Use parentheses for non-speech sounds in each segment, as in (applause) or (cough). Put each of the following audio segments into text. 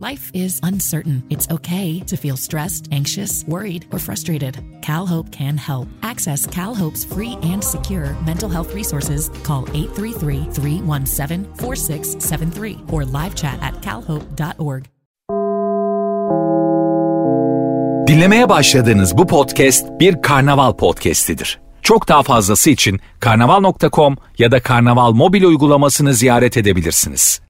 Life is uncertain. It's okay to feel stressed, anxious, worried, or frustrated. CalHope can help. Access CalHope's free and secure mental health resources. Call 833-317-4673 or live chat at calhope.org. Dinlemeye başladığınız bu podcast bir karnaval podcastidir. Çok daha fazlası için karnaval.com ya da karnaval mobil uygulamasını ziyaret edebilirsiniz.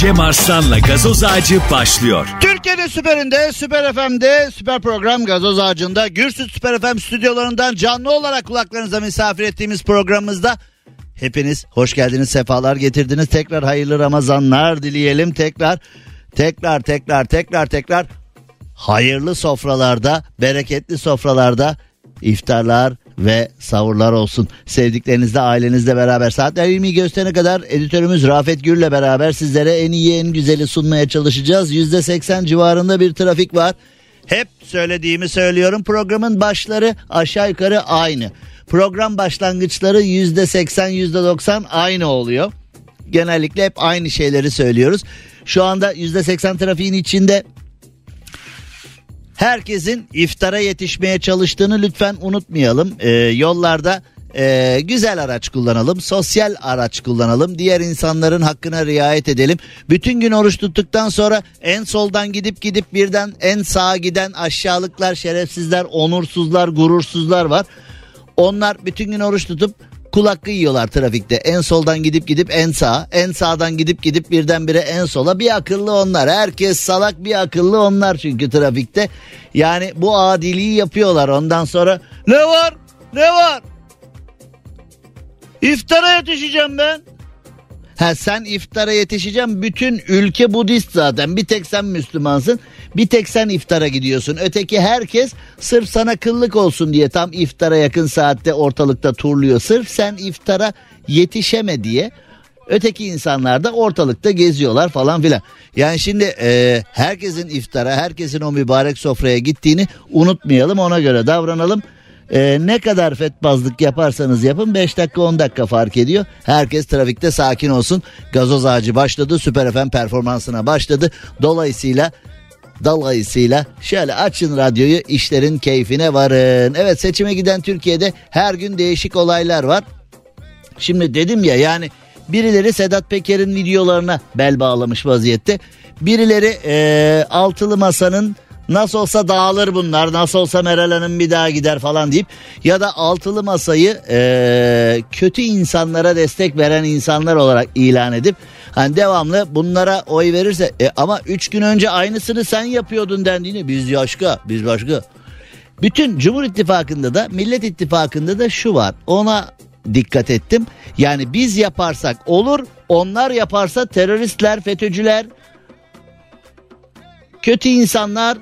Cem Arslan'la gazoz ağacı başlıyor. Türkiye'nin süperinde, süper FM'de, süper program Gazoz Ağacı'nda, Gürsüt Süper FM stüdyolarından canlı olarak kulaklarınıza misafir ettiğimiz programımızda hepiniz hoş geldiniz, sefalar getirdiniz. Tekrar hayırlı Ramazanlar dileyelim. Tekrar, tekrar, tekrar, tekrar, tekrar hayırlı sofralarda, bereketli sofralarda iftarlar ve savurlar olsun. Sevdiklerinizle ailenizle beraber saatler 20'yi gösterene kadar editörümüz Rafet Gür'le beraber sizlere en iyi en güzeli sunmaya çalışacağız. %80 civarında bir trafik var. Hep söylediğimi söylüyorum programın başları aşağı yukarı aynı. Program başlangıçları %80 %90 aynı oluyor. Genellikle hep aynı şeyleri söylüyoruz. Şu anda %80 trafiğin içinde herkesin iftara yetişmeye çalıştığını lütfen unutmayalım. Ee, yollarda e, güzel araç kullanalım, sosyal araç kullanalım, diğer insanların hakkına riayet edelim. Bütün gün oruç tuttuktan sonra en soldan gidip gidip birden en sağa giden aşağılıklar, şerefsizler, onursuzlar, gurursuzlar var. Onlar bütün gün oruç tutup kul hakkı yiyorlar trafikte. En soldan gidip gidip en sağa, en sağdan gidip gidip birdenbire en sola. Bir akıllı onlar. Herkes salak bir akıllı onlar çünkü trafikte. Yani bu adiliği yapıyorlar. Ondan sonra ne var? Ne var? İftara yetişeceğim ben. Ha sen iftara yetişeceğim. Bütün ülke Budist zaten. Bir tek sen Müslümansın. Bir tek sen iftara gidiyorsun. Öteki herkes sırf sana kıllık olsun diye tam iftara yakın saatte ortalıkta turluyor. Sırf sen iftara yetişeme diye Öteki insanlar da ortalıkta geziyorlar falan filan. Yani şimdi e, herkesin iftara, herkesin o mübarek sofraya gittiğini unutmayalım. Ona göre davranalım. E, ne kadar fetbazlık yaparsanız yapın 5 dakika 10 dakika fark ediyor. Herkes trafikte sakin olsun. Gazoz ağacı başladı. Süper FM performansına başladı. Dolayısıyla Dolayısıyla şöyle açın radyoyu işlerin keyfine varın. Evet seçime giden Türkiye'de her gün değişik olaylar var. Şimdi dedim ya yani birileri Sedat Peker'in videolarına bel bağlamış vaziyette. Birileri e, altılı masanın nasıl olsa dağılır bunlar nasıl olsa Meral Hanım bir daha gider falan deyip ya da altılı masayı e, kötü insanlara destek veren insanlar olarak ilan edip hani devamlı bunlara oy verirse e, ama üç gün önce aynısını sen yapıyordun dendiğini biz başka biz başka. Bütün Cumhur İttifakı'nda da Millet İttifakı'nda da şu var ona dikkat ettim. Yani biz yaparsak olur onlar yaparsa teröristler FETÖ'cüler kötü insanlar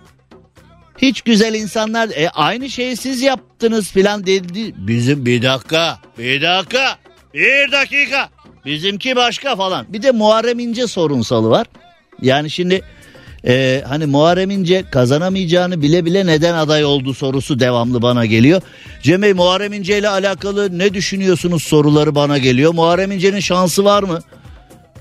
hiç güzel insanlar e, aynı şeyi siz yaptınız filan dedi. Bizim bir dakika bir dakika bir dakika bizimki başka falan. Bir de Muharrem İnce sorunsalı var. Yani şimdi e, hani Muharrem İnce kazanamayacağını bile bile neden aday oldu sorusu devamlı bana geliyor. Cem Bey Muharrem İnce ile alakalı ne düşünüyorsunuz soruları bana geliyor. Muharrem İnce'nin şansı var mı?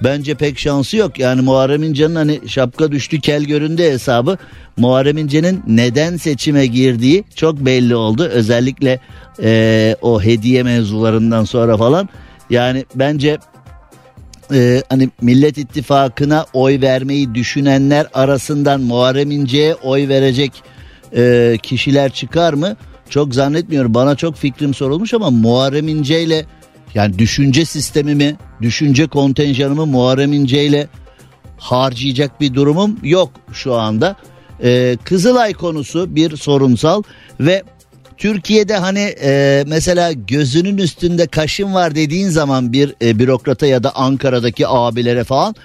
Bence pek şansı yok. Yani Muharrem İnce'nin hani şapka düştü kel göründü hesabı. Muharrem İnce'nin neden seçime girdiği çok belli oldu. Özellikle e, o hediye mevzularından sonra falan. Yani bence e, hani Millet İttifakı'na oy vermeyi düşünenler arasından Muharrem İnce'ye oy verecek e, kişiler çıkar mı? Çok zannetmiyorum. Bana çok fikrim sorulmuş ama Muharrem İnce ile yani düşünce sistemimi, düşünce kontenjanımı Muharrem İnce ile harcayacak bir durumum yok şu anda. Ee, Kızılay konusu bir sorunsal ve Türkiye'de hani e, mesela gözünün üstünde kaşın var dediğin zaman bir e, bürokrata ya da Ankara'daki abilere falan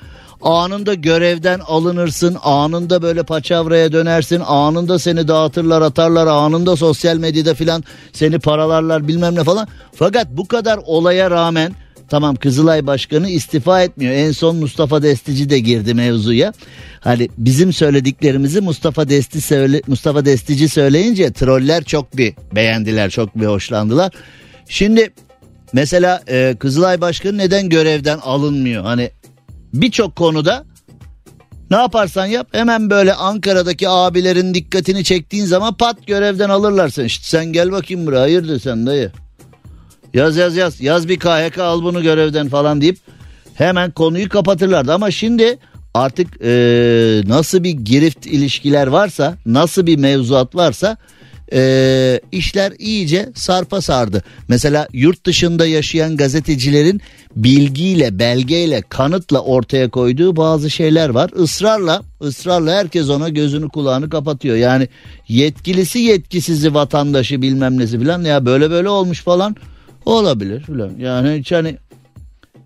anında görevden alınırsın anında böyle paçavraya dönersin anında seni dağıtırlar atarlar anında sosyal medyada filan seni paralarlar bilmem ne falan fakat bu kadar olaya rağmen Tamam Kızılay Başkanı istifa etmiyor. En son Mustafa Destici de girdi mevzuya. Hani bizim söylediklerimizi Mustafa Desti söyle Mustafa Destici söyleyince troller çok bir beğendiler, çok bir hoşlandılar. Şimdi mesela e, Kızılay Başkanı neden görevden alınmıyor? Hani birçok konuda Ne yaparsan yap hemen böyle Ankara'daki abilerin dikkatini çektiğin zaman pat görevden alırlar sen. İşte sen gel bakayım buraya hayırdır sen dayı. Yaz yaz yaz yaz bir KHK al bunu görevden falan deyip hemen konuyu kapatırlardı. Ama şimdi artık e, nasıl bir girift ilişkiler varsa nasıl bir mevzuat varsa e, işler iyice sarpa sardı. Mesela yurt dışında yaşayan gazetecilerin bilgiyle, belgeyle, kanıtla ortaya koyduğu bazı şeyler var. Israrla, ısrarla herkes ona gözünü kulağını kapatıyor. Yani yetkilisi yetkisizi vatandaşı bilmem nesi filan ya böyle böyle olmuş falan olabilir filan. Yani hiç hani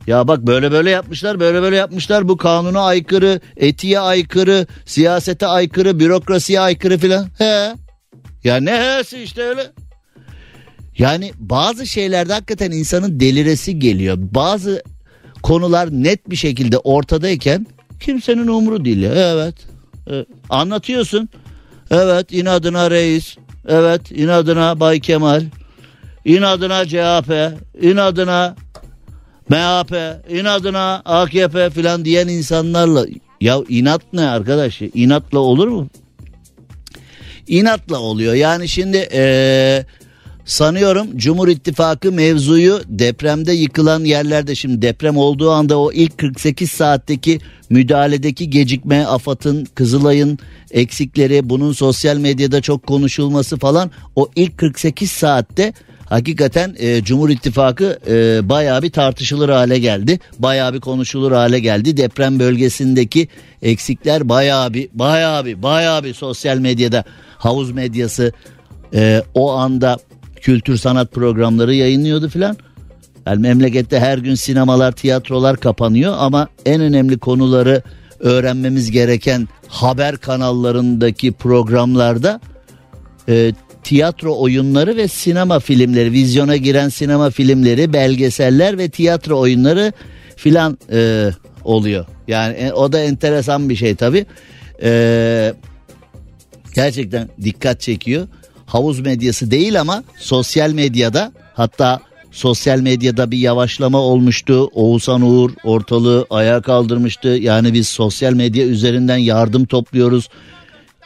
ya bak böyle böyle yapmışlar böyle böyle yapmışlar bu kanuna aykırı etiğe aykırı siyasete aykırı bürokrasiye aykırı filan. He ya ne hesi işte öyle. Yani bazı şeylerde hakikaten insanın deliresi geliyor. Bazı konular net bir şekilde ortadayken kimsenin umru değil. Evet. evet. Anlatıyorsun. Evet inadına reis. Evet inadına Bay Kemal. İnadına CHP. inadına MHP. inadına AKP filan diyen insanlarla. Ya inat ne arkadaş? İnatla olur mu? İnatla oluyor. Yani şimdi ee, sanıyorum Cumhur İttifakı mevzuyu depremde yıkılan yerlerde şimdi deprem olduğu anda o ilk 48 saatteki müdahaledeki gecikme, AFAD'ın, Kızılay'ın eksikleri, bunun sosyal medyada çok konuşulması falan o ilk 48 saatte hakikaten e, Cumhur İttifakı e, bayağı bir tartışılır hale geldi. Bayağı bir konuşulur hale geldi. Deprem bölgesindeki eksikler bayağı bir bayağı bir bayağı bir sosyal medyada havuz medyası e, o anda kültür sanat programları yayınlıyordu filan. Yani memlekette her gün sinemalar, tiyatrolar kapanıyor ama en önemli konuları öğrenmemiz gereken haber kanallarındaki programlarda e, tiyatro oyunları ve sinema filmleri, vizyona giren sinema filmleri, belgeseller ve tiyatro oyunları filan e, oluyor. Yani e, o da enteresan bir şey tabii. E, gerçekten dikkat çekiyor. Havuz medyası değil ama sosyal medyada hatta sosyal medyada bir yavaşlama olmuştu. Oğuzhan Uğur ortalığı ayağa kaldırmıştı. Yani biz sosyal medya üzerinden yardım topluyoruz.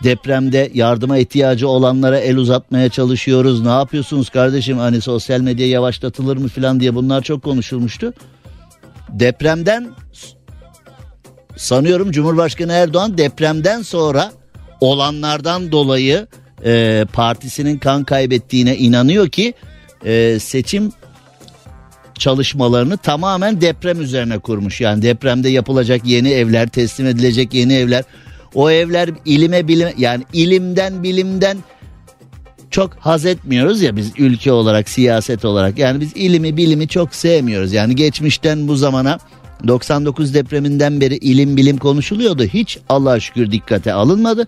Depremde yardıma ihtiyacı olanlara el uzatmaya çalışıyoruz. Ne yapıyorsunuz kardeşim hani sosyal medya yavaşlatılır mı falan diye bunlar çok konuşulmuştu. Depremden sanıyorum Cumhurbaşkanı Erdoğan depremden sonra olanlardan dolayı e, partisinin kan kaybettiğine inanıyor ki e, seçim çalışmalarını tamamen deprem üzerine kurmuş. Yani depremde yapılacak yeni evler, teslim edilecek yeni evler. O evler ilime bilim yani ilimden bilimden çok haz etmiyoruz ya biz ülke olarak siyaset olarak yani biz ilimi bilimi çok sevmiyoruz yani geçmişten bu zamana 99 depreminden beri ilim bilim konuşuluyordu. Hiç Allah'a şükür dikkate alınmadı.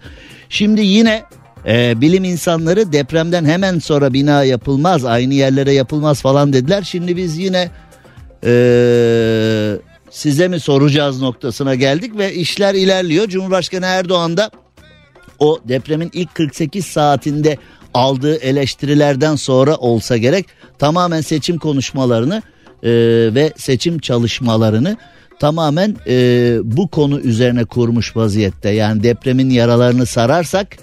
Şimdi yine e, bilim insanları depremden hemen sonra bina yapılmaz, aynı yerlere yapılmaz falan dediler. Şimdi biz yine e, size mi soracağız noktasına geldik ve işler ilerliyor. Cumhurbaşkanı Erdoğan da o depremin ilk 48 saatinde aldığı eleştirilerden sonra olsa gerek tamamen seçim konuşmalarını e, ve seçim çalışmalarını tamamen e, bu konu üzerine kurmuş vaziyette. Yani depremin yaralarını sararsak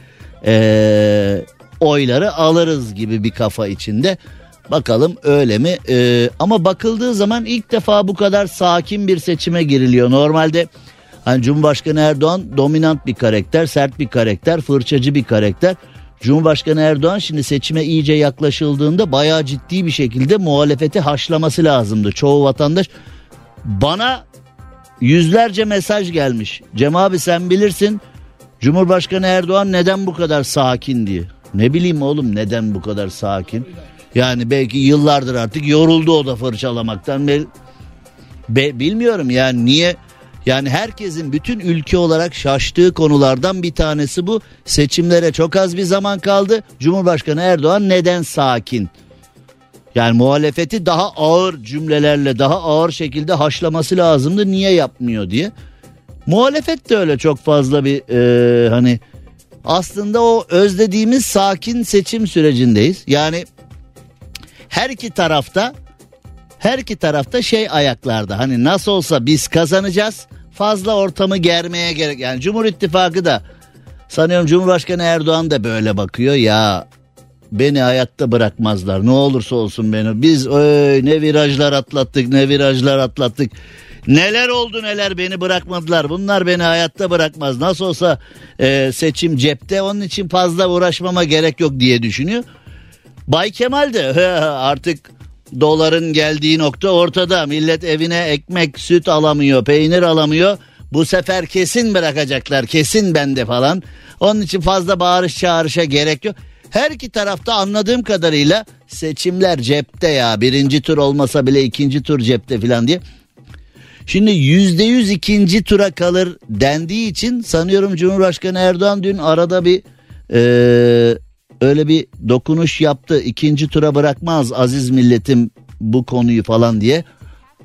e, oyları alırız gibi bir kafa içinde. Bakalım öyle mi? E, ama bakıldığı zaman ilk defa bu kadar sakin bir seçime giriliyor. Normalde hani Cumhurbaşkanı Erdoğan dominant bir karakter, sert bir karakter, fırçacı bir karakter. Cumhurbaşkanı Erdoğan şimdi seçime iyice yaklaşıldığında bayağı ciddi bir şekilde muhalefeti haşlaması lazımdı. Çoğu vatandaş bana yüzlerce mesaj gelmiş. Cem abi sen bilirsin Cumhurbaşkanı Erdoğan neden bu kadar sakin diye. Ne bileyim oğlum neden bu kadar sakin. Yani belki yıllardır artık yoruldu o da fırçalamaktan. Be, bilmiyorum yani niye yani herkesin bütün ülke olarak şaştığı konulardan bir tanesi bu. Seçimlere çok az bir zaman kaldı. Cumhurbaşkanı Erdoğan neden sakin? Yani muhalefeti daha ağır cümlelerle daha ağır şekilde haşlaması lazımdı. Niye yapmıyor diye. Muhalefet de öyle çok fazla bir e, hani aslında o özlediğimiz sakin seçim sürecindeyiz. Yani her iki tarafta her iki tarafta şey ayaklarda hani nasıl olsa biz kazanacağız fazla ortamı germeye gerek. Yani Cumhur İttifakı da sanıyorum Cumhurbaşkanı Erdoğan da böyle bakıyor ya beni hayatta bırakmazlar ne olursa olsun beni. Biz öy, ne virajlar atlattık ne virajlar atlattık. Neler oldu neler beni bırakmadılar. Bunlar beni hayatta bırakmaz. Nasıl olsa e, seçim cepte onun için fazla uğraşmama gerek yok diye düşünüyor. Bay Kemal de (laughs) artık doların geldiği nokta ortada. Millet evine ekmek, süt alamıyor, peynir alamıyor. Bu sefer kesin bırakacaklar, kesin bende falan. Onun için fazla bağırış çağrışa gerek yok. Her iki tarafta anladığım kadarıyla seçimler cepte ya. Birinci tur olmasa bile ikinci tur cepte falan diye. Şimdi yüzde yüz ikinci tura kalır dendiği için sanıyorum Cumhurbaşkanı Erdoğan dün arada bir e, öyle bir dokunuş yaptı. İkinci tura bırakmaz aziz milletim bu konuyu falan diye.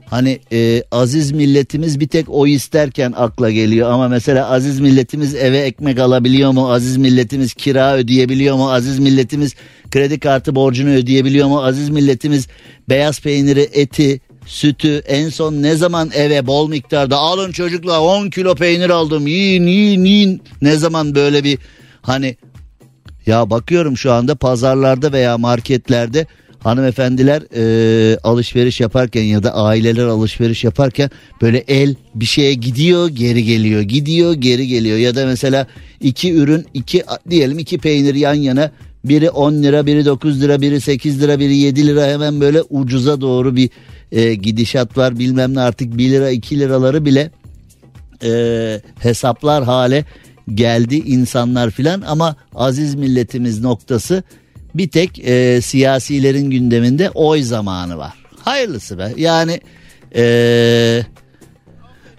Hani e, aziz milletimiz bir tek o isterken akla geliyor ama mesela aziz milletimiz eve ekmek alabiliyor mu? Aziz milletimiz kira ödeyebiliyor mu? Aziz milletimiz kredi kartı borcunu ödeyebiliyor mu? Aziz milletimiz beyaz peyniri, eti, sütü en son ne zaman eve bol miktarda alın çocuklar 10 kilo peynir aldım yiyin yiyin yiyin ne zaman böyle bir hani ya bakıyorum şu anda pazarlarda veya marketlerde hanımefendiler e, alışveriş yaparken ya da aileler alışveriş yaparken böyle el bir şeye gidiyor geri geliyor gidiyor geri geliyor. Ya da mesela iki ürün iki diyelim iki peynir yan yana biri 10 lira biri 9 lira biri 8 lira biri 7 lira hemen böyle ucuza doğru bir e, gidişat var. Bilmem ne artık 1 lira 2 liraları bile e, hesaplar hale geldi insanlar filan ama aziz milletimiz noktası bir tek e, siyasilerin gündeminde oy zamanı var. Hayırlısı be yani e,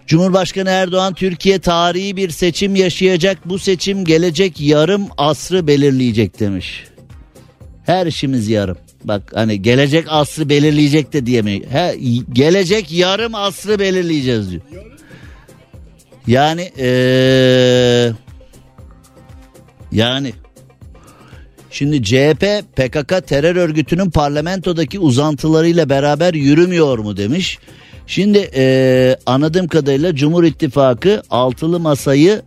Cumhurbaşkanı Erdoğan Türkiye tarihi bir seçim yaşayacak bu seçim gelecek yarım asrı belirleyecek demiş. Her işimiz yarım. Bak hani gelecek asrı belirleyecek de diyemeyiz. He, gelecek yarım asrı belirleyeceğiz diyor. Yani ee, yani şimdi CHP PKK terör örgütünün parlamentodaki uzantılarıyla beraber yürümüyor mu demiş. Şimdi ee, anladığım kadarıyla Cumhur İttifakı altılı masayı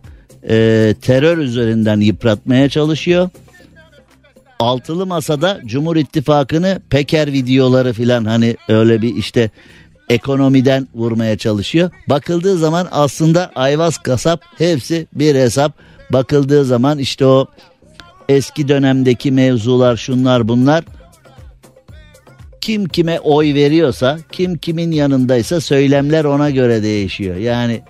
ee, terör üzerinden yıpratmaya çalışıyor. Altılı masada Cumhur İttifakı'nı Peker videoları filan hani öyle bir işte ekonomiden vurmaya çalışıyor. Bakıldığı zaman aslında Ayvaz kasap hepsi bir hesap. Bakıldığı zaman işte o eski dönemdeki mevzular şunlar bunlar kim kime oy veriyorsa kim kimin yanındaysa söylemler ona göre değişiyor. Yani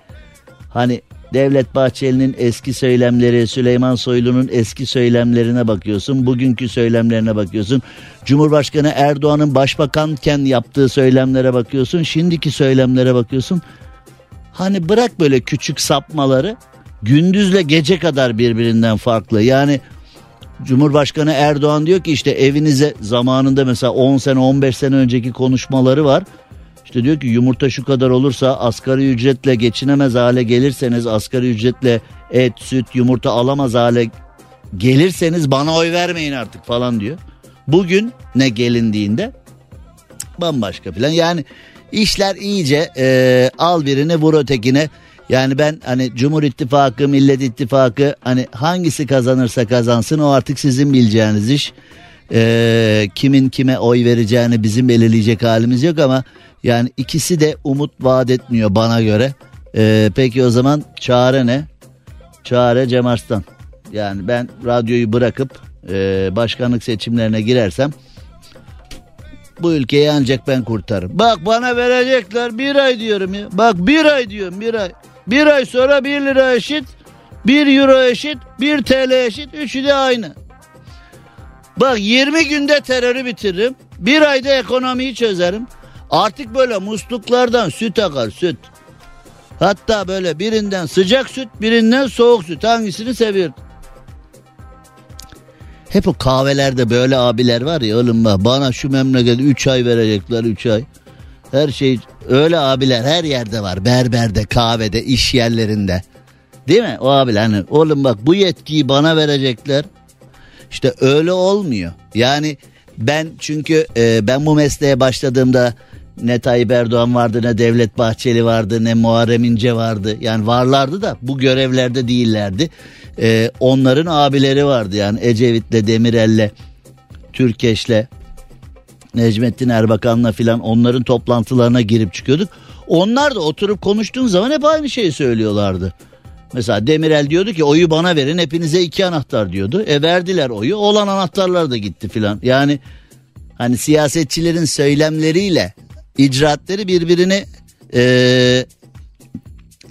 hani Devlet Bahçeli'nin eski söylemleri, Süleyman Soylu'nun eski söylemlerine bakıyorsun, bugünkü söylemlerine bakıyorsun. Cumhurbaşkanı Erdoğan'ın başbakanken yaptığı söylemlere bakıyorsun, şimdiki söylemlere bakıyorsun. Hani bırak böyle küçük sapmaları, gündüzle gece kadar birbirinden farklı. Yani Cumhurbaşkanı Erdoğan diyor ki işte evinize zamanında mesela 10 sene 15 sene önceki konuşmaları var. İşte diyor ki yumurta şu kadar olursa asgari ücretle geçinemez hale gelirseniz asgari ücretle et, süt, yumurta alamaz hale gelirseniz bana oy vermeyin artık falan diyor. Bugün ne gelindiğinde bambaşka falan yani işler iyice e, al birini vur ötekine. Yani ben hani Cumhur İttifakı, Millet İttifakı hani hangisi kazanırsa kazansın o artık sizin bileceğiniz iş. Ee, kimin kime oy vereceğini bizim belirleyecek halimiz yok ama yani ikisi de umut vaat etmiyor bana göre. Ee, peki o zaman çare ne? Çare Cem Arslan. Yani ben radyoyu bırakıp e, başkanlık seçimlerine girersem bu ülkeyi ancak ben kurtarırım. Bak bana verecekler bir ay diyorum ya. Bak bir ay diyorum bir ay. Bir ay sonra bir lira eşit, bir euro eşit, bir TL eşit. Üçü de aynı. Bak 20 günde terörü bitiririm. Bir ayda ekonomiyi çözerim. Artık böyle musluklardan süt akar süt. Hatta böyle birinden sıcak süt birinden soğuk süt hangisini seviyor? Hep o kahvelerde böyle abiler var ya oğlum bak bana şu memleketi 3 ay verecekler 3 ay. Her şey öyle abiler her yerde var. Berberde, kahvede, iş yerlerinde. Değil mi? O abiler hani oğlum bak bu yetkiyi bana verecekler. İşte öyle olmuyor. Yani ben çünkü e, ben bu mesleğe başladığımda Ne Tayyip Erdoğan vardı ne Devlet Bahçeli vardı ne Muharrem İnce vardı. Yani varlardı da bu görevlerde değillerdi. Ee, onların abileri vardı yani Ecevit'le Demirel'le Türkeş'le Necmettin Erbakan'la filan onların toplantılarına girip çıkıyorduk. Onlar da oturup konuştuğun zaman hep aynı şeyi söylüyorlardı. Mesela Demirel diyordu ki oyu bana verin hepinize iki anahtar diyordu. E verdiler oyu olan anahtarlar da gitti filan. Yani hani siyasetçilerin söylemleriyle icraatları birbirini e,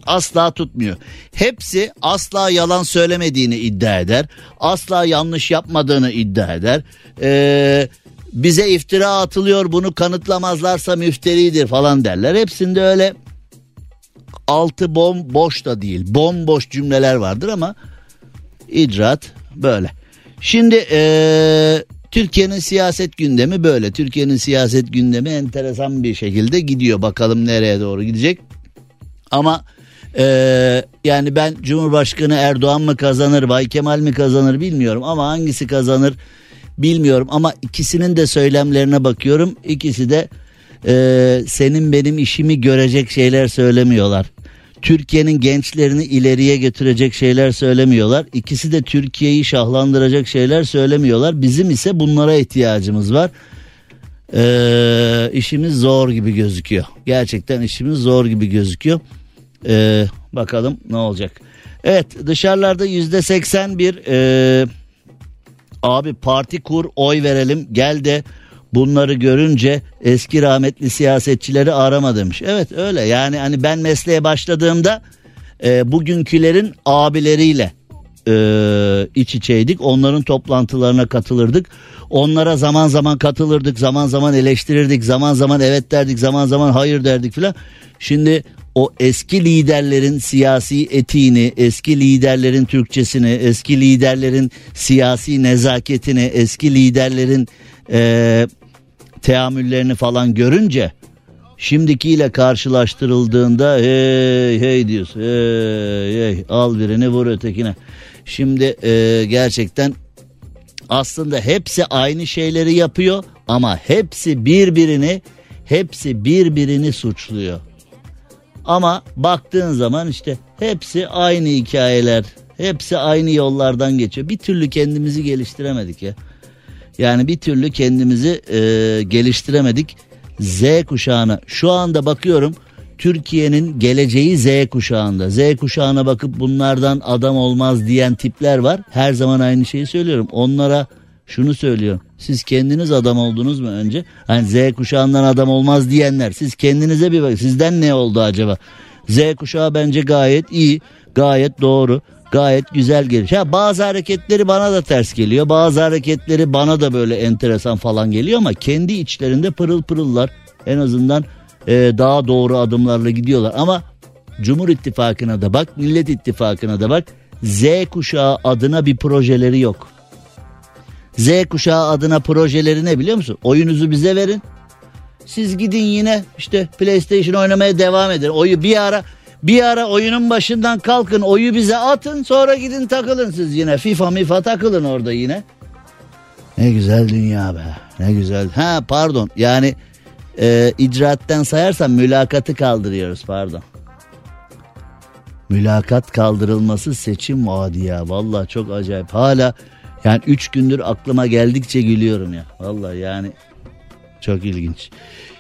asla tutmuyor. Hepsi asla yalan söylemediğini iddia eder. Asla yanlış yapmadığını iddia eder. Eee bize iftira atılıyor bunu kanıtlamazlarsa müfteridir falan derler. Hepsinde öyle altı bom boş da değil bomboş cümleler vardır ama icraat böyle. Şimdi ee, Türkiye'nin siyaset gündemi böyle. Türkiye'nin siyaset gündemi enteresan bir şekilde gidiyor. Bakalım nereye doğru gidecek. Ama ee, yani ben Cumhurbaşkanı Erdoğan mı kazanır, Bay Kemal mi kazanır bilmiyorum ama hangisi kazanır bilmiyorum ama ikisinin de söylemlerine bakıyorum. İkisi de e, senin benim işimi görecek şeyler söylemiyorlar. Türkiye'nin gençlerini ileriye götürecek şeyler söylemiyorlar. İkisi de Türkiye'yi şahlandıracak şeyler söylemiyorlar. Bizim ise bunlara ihtiyacımız var. Ee, işimiz zor gibi gözüküyor. Gerçekten işimiz zor gibi gözüküyor. Ee, bakalım ne olacak. Evet dışarılarda yüzde seksen bir e, abi parti kur oy verelim gel de bunları görünce eski rahmetli siyasetçileri arama demiş. Evet öyle yani hani ben mesleğe başladığımda e, bugünkülerin abileriyle e, iç içeydik. Onların toplantılarına katılırdık. Onlara zaman zaman katılırdık, zaman zaman eleştirirdik, zaman zaman evet derdik, zaman zaman hayır derdik filan. Şimdi o eski liderlerin siyasi etiğini, eski liderlerin Türkçesini, eski liderlerin siyasi nezaketini, eski liderlerin e, teamüllerini falan görünce şimdikiyle karşılaştırıldığında hey hey diyorsun hey hey al birini vur ötekine. Şimdi e, gerçekten aslında hepsi aynı şeyleri yapıyor ama hepsi birbirini hepsi birbirini suçluyor. Ama baktığın zaman işte hepsi aynı hikayeler. Hepsi aynı yollardan geçiyor. Bir türlü kendimizi geliştiremedik ya. Yani bir türlü kendimizi e, geliştiremedik. Z kuşağına şu anda bakıyorum Türkiye'nin geleceği Z kuşağında. Z kuşağına bakıp bunlardan adam olmaz diyen tipler var. Her zaman aynı şeyi söylüyorum. Onlara şunu söylüyorum. Siz kendiniz adam oldunuz mu önce? Hani Z kuşağından adam olmaz diyenler. Siz kendinize bir bakın. Sizden ne oldu acaba? Z kuşağı bence gayet iyi. Gayet doğru. Gayet güzel geliş. Ha, bazı hareketleri bana da ters geliyor. Bazı hareketleri bana da böyle enteresan falan geliyor ama kendi içlerinde pırıl pırıllar. En azından e, daha doğru adımlarla gidiyorlar. Ama Cumhur İttifakı'na da bak, Millet İttifakı'na da bak. Z kuşağı adına bir projeleri yok. Z kuşağı adına projeleri ne biliyor musun? Oyunuzu bize verin. Siz gidin yine işte PlayStation oynamaya devam edin. Oyu bir ara bir ara oyunun başından kalkın oyu bize atın sonra gidin takılın siz yine. FIFA mifa takılın orada yine. Ne güzel dünya be. Ne güzel. Ha pardon yani e, icraatten sayarsam mülakatı kaldırıyoruz pardon. Mülakat kaldırılması seçim vaadi ya. Valla çok acayip. Hala yani üç gündür aklıma geldikçe gülüyorum ya. Vallahi yani çok ilginç.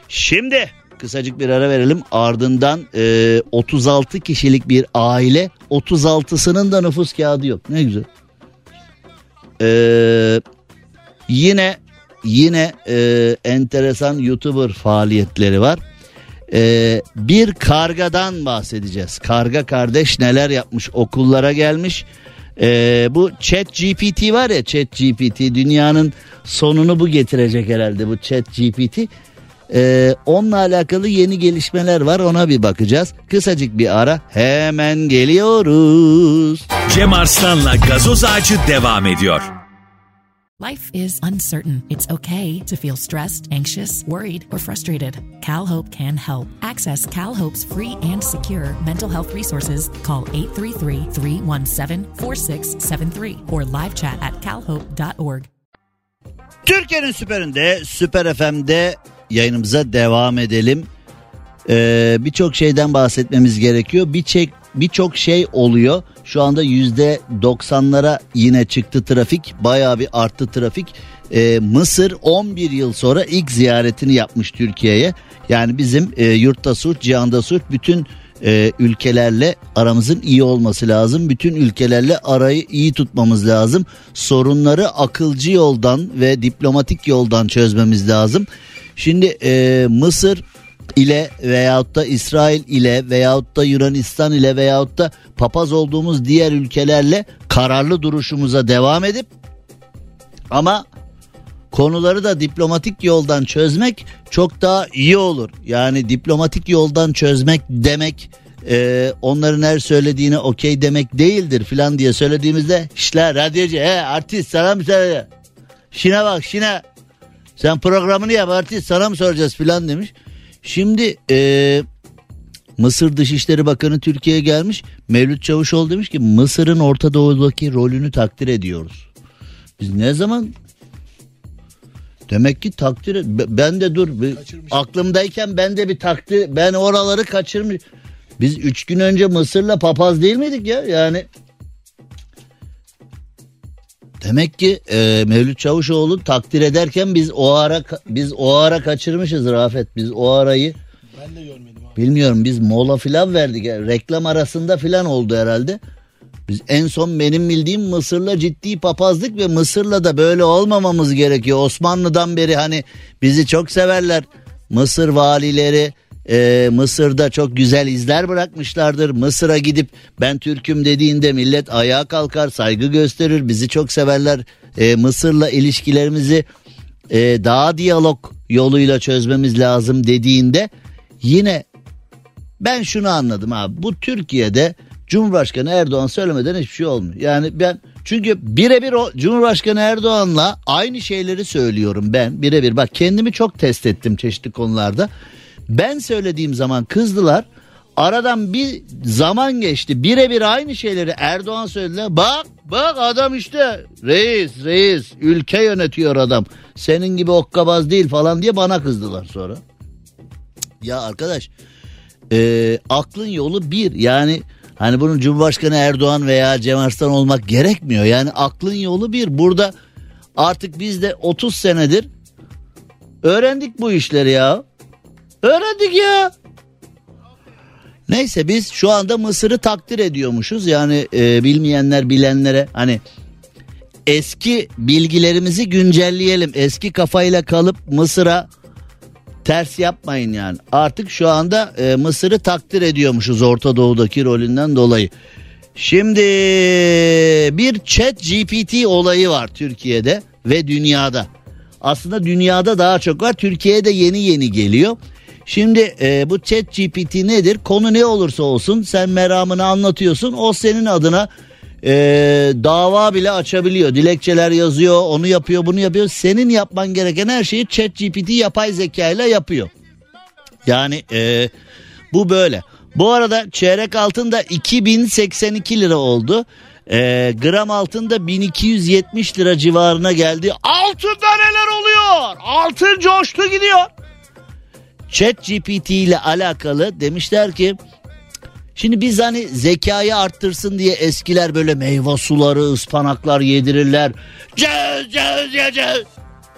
Şimdi kısacık bir ara verelim. Ardından e, 36 kişilik bir aile 36'sının da nüfus kağıdı yok. Ne güzel. Ee, yine yine e, enteresan YouTuber faaliyetleri var. Ee, bir kargadan bahsedeceğiz. Karga kardeş neler yapmış okullara gelmiş. Ee, bu chat GPT var ya chat GPT dünyanın sonunu bu getirecek herhalde bu chat GPT. Ee, onunla alakalı yeni gelişmeler var ona bir bakacağız. Kısacık bir ara hemen geliyoruz. Cem Arslan'la gazoz ağacı devam ediyor. Life is uncertain. It's okay to feel stressed, anxious, worried, or frustrated. CalHope can help. Access CalHope's free and secure mental health resources. Call 833-317-4673 or live chat at calhope.org. Türkiye'nin süperinde, Süper FM'de yayınımıza devam edelim. Ee, birçok şeyden bahsetmemiz gerekiyor. Birçok birçok şey oluyor. Şu anda yüzde 90'lara yine çıktı trafik. Bayağı bir arttı trafik. Ee, Mısır 11 yıl sonra ilk ziyaretini yapmış Türkiye'ye. Yani bizim e, yurtta sulh, cihanda sulh bütün e, ülkelerle aramızın iyi olması lazım. Bütün ülkelerle arayı iyi tutmamız lazım. Sorunları akılcı yoldan ve diplomatik yoldan çözmemiz lazım. Şimdi e, Mısır ile veyahut da İsrail ile veyahut da Yunanistan ile veyahut da papaz olduğumuz diğer ülkelerle kararlı duruşumuza devam edip ama konuları da diplomatik yoldan çözmek çok daha iyi olur. Yani diplomatik yoldan çözmek demek e, onların her söylediğine okey demek değildir filan diye söylediğimizde işler radyocu he artist sana mı söyle? Şine bak şine sen programını yap artist sana mı soracağız filan demiş. Şimdi e, Mısır Dışişleri Bakanı Türkiye'ye gelmiş. Mevlüt Çavuşoğlu demiş ki Mısır'ın Orta Doğu'daki rolünü takdir ediyoruz. Biz ne zaman Demek ki takdir ben de dur bir, aklımdayken ben de bir takdir ben oraları kaçırmış. Biz üç gün önce Mısır'la papaz değil miydik ya yani Demek ki e, Mevlüt Çavuşoğlu takdir ederken biz o ara biz o ara kaçırmışız Rafet. Biz o arayı Ben de görmedim abi. bilmiyorum biz mola filan verdik. Yani reklam arasında filan oldu herhalde. Biz en son benim bildiğim Mısır'la ciddi papazlık ve Mısır'la da böyle olmamamız gerekiyor. Osmanlı'dan beri hani bizi çok severler. Mısır valileri e, Mısır'da çok güzel izler bırakmışlardır. Mısır'a gidip ben Türk'üm dediğinde millet ayağa kalkar, saygı gösterir, bizi çok severler. E, Mısır'la ilişkilerimizi e, daha diyalog yoluyla çözmemiz lazım dediğinde yine ben şunu anladım abi. Bu Türkiye'de Cumhurbaşkanı Erdoğan söylemeden hiçbir şey olmuyor. Yani ben çünkü birebir o Cumhurbaşkanı Erdoğan'la aynı şeyleri söylüyorum ben birebir. Bak kendimi çok test ettim çeşitli konularda. Ben söylediğim zaman kızdılar. Aradan bir zaman geçti. Birebir aynı şeyleri Erdoğan söylediler. Bak bak adam işte reis reis ülke yönetiyor adam. Senin gibi okkabaz değil falan diye bana kızdılar sonra. Ya arkadaş e, aklın yolu bir yani hani bunun Cumhurbaşkanı Erdoğan veya Cem Arslan olmak gerekmiyor. Yani aklın yolu bir burada artık biz de 30 senedir öğrendik bu işleri ya. Öğrendik ya. Neyse biz şu anda Mısır'ı takdir ediyormuşuz. Yani e, bilmeyenler bilenlere hani eski bilgilerimizi güncelleyelim. Eski kafayla kalıp Mısır'a ters yapmayın yani. Artık şu anda e, Mısır'ı takdir ediyormuşuz Orta Doğu'daki rolünden dolayı. Şimdi bir chat GPT olayı var Türkiye'de ve dünyada. Aslında dünyada daha çok var. Türkiye'de yeni yeni geliyor. Şimdi e, bu chat GPT nedir? Konu ne olursa olsun sen meramını anlatıyorsun. O senin adına e, dava bile açabiliyor. Dilekçeler yazıyor, onu yapıyor, bunu yapıyor. Senin yapman gereken her şeyi chat GPT yapay zeka ile yapıyor. Yani e, bu böyle. Bu arada çeyrek altın da 2082 lira oldu. E, gram altın da 1270 lira civarına geldi. Altında neler oluyor? Altın coştu gidiyor. Chat GPT ile alakalı demişler ki Şimdi biz hani zekayı arttırsın diye eskiler böyle meyve suları, ıspanaklar yedirirler. Cez, cez, cez.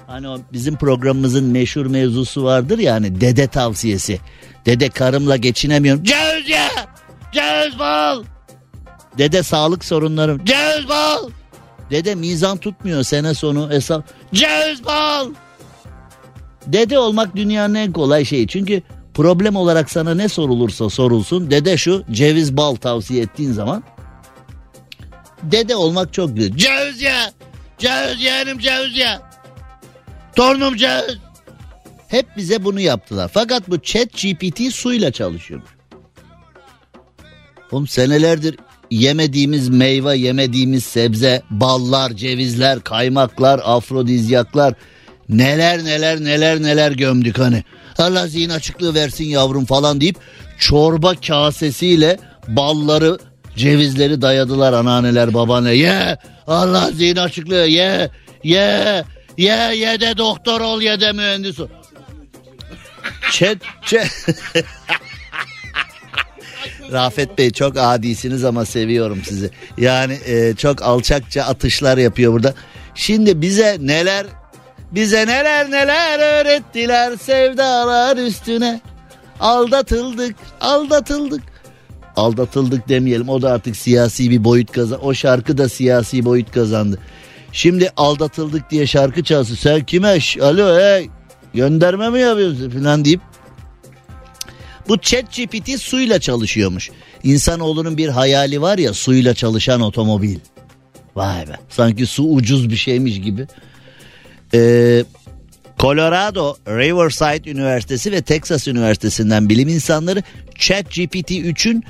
Hani o bizim programımızın meşhur mevzusu vardır ya hani dede tavsiyesi. Dede karımla geçinemiyorum. Cez ya, cez bal. Dede sağlık sorunlarım. Cez bal. Dede mizan tutmuyor sene sonu hesap. Cez bal. Dede olmak dünyanın en kolay şeyi. Çünkü problem olarak sana ne sorulursa sorulsun. Dede şu ceviz bal tavsiye ettiğin zaman. Dede olmak çok güzel. Ceviz ya. Ceviz yeğenim ceviz ya. Torunum ceviz. Hep bize bunu yaptılar. Fakat bu chat GPT suyla çalışıyor. Oğlum senelerdir yemediğimiz meyve, yemediğimiz sebze, ballar, cevizler, kaymaklar, afrodizyaklar neler neler neler neler gömdük hani. Allah zihin açıklığı versin yavrum falan deyip çorba kasesiyle balları cevizleri dayadılar anneanneler babaanne. Ye Allah zihin açıklığı ye ye ye ye de doktor ol ye de mühendis ol. Chat, chat. (laughs) Rafet Bey çok adisiniz ama seviyorum sizi. Yani e, çok alçakça atışlar yapıyor burada. Şimdi bize neler bize neler neler öğrettiler sevdalar üstüne. Aldatıldık, aldatıldık. Aldatıldık demeyelim o da artık siyasi bir boyut kazandı. O şarkı da siyasi boyut kazandı. Şimdi aldatıldık diye şarkı çalsın. Sen kime? Alo hey gönderme mi yapıyorsun falan deyip bu chat GPT suyla çalışıyormuş. İnsanoğlunun bir hayali var ya suyla çalışan otomobil. Vay be sanki su ucuz bir şeymiş gibi. Ee, Colorado Riverside Üniversitesi ve Texas Üniversitesi'nden bilim insanları chat GPT 3'ün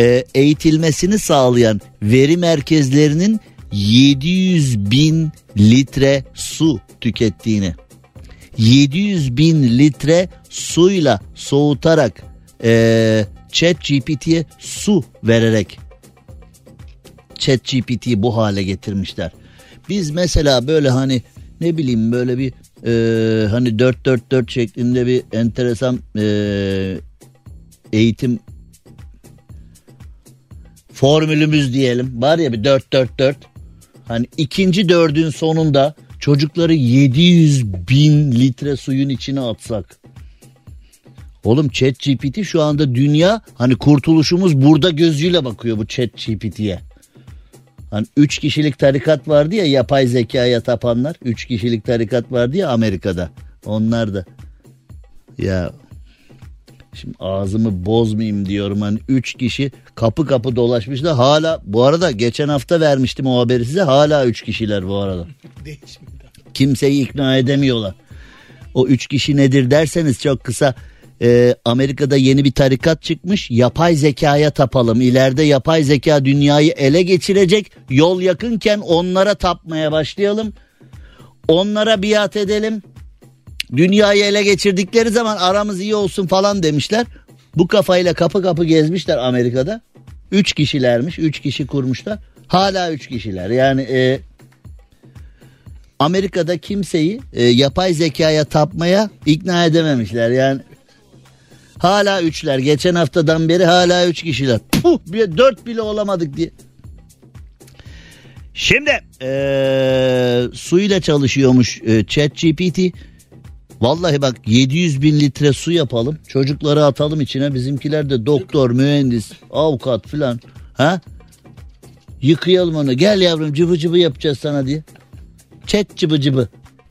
e, eğitilmesini sağlayan veri merkezlerinin 700 bin litre su tükettiğini 700 bin litre suyla soğutarak e, chat GPT'ye su vererek chat GPT'yi bu hale getirmişler. Biz mesela böyle hani ne bileyim böyle bir e, hani 444 şeklinde bir enteresan e, eğitim formülümüz diyelim var ya bir 444 hani ikinci dördün sonunda çocukları 700 bin litre suyun içine atsak. Oğlum chat GPT şu anda dünya hani kurtuluşumuz burada gözüyle bakıyor bu chat GPT'ye. Hani 3 kişilik tarikat vardı ya yapay zekaya tapanlar. 3 kişilik tarikat vardı ya Amerika'da. Onlar da ya Şimdi ağzımı bozmayayım diyorum hani 3 kişi kapı kapı dolaşmışlar hala bu arada geçen hafta vermiştim o haberi size hala 3 kişiler bu arada. (laughs) Kimseyi ikna edemiyorlar. O 3 kişi nedir derseniz çok kısa e, Amerika'da yeni bir tarikat çıkmış yapay zekaya tapalım ileride yapay zeka dünyayı ele geçirecek yol yakınken onlara tapmaya başlayalım onlara biat edelim dünyayı ele geçirdikleri zaman aramız iyi olsun falan demişler. Bu kafayla kapı kapı gezmişler Amerika'da. Üç kişilermiş. Üç kişi kurmuşlar. Hala üç kişiler. Yani e, Amerika'da kimseyi e, yapay zekaya tapmaya ikna edememişler. Yani hala üçler. Geçen haftadan beri hala üç kişiler. Puh, bir, dört bile olamadık diye. Şimdi e, suyla çalışıyormuş e, Chat GPT. Vallahi bak 700 bin litre su yapalım. Çocukları atalım içine. Bizimkiler de doktor, mühendis, avukat filan. Ha? Yıkayalım onu. Gel yavrum cıbı cıbı yapacağız sana diye. Çet cıbı cıbı.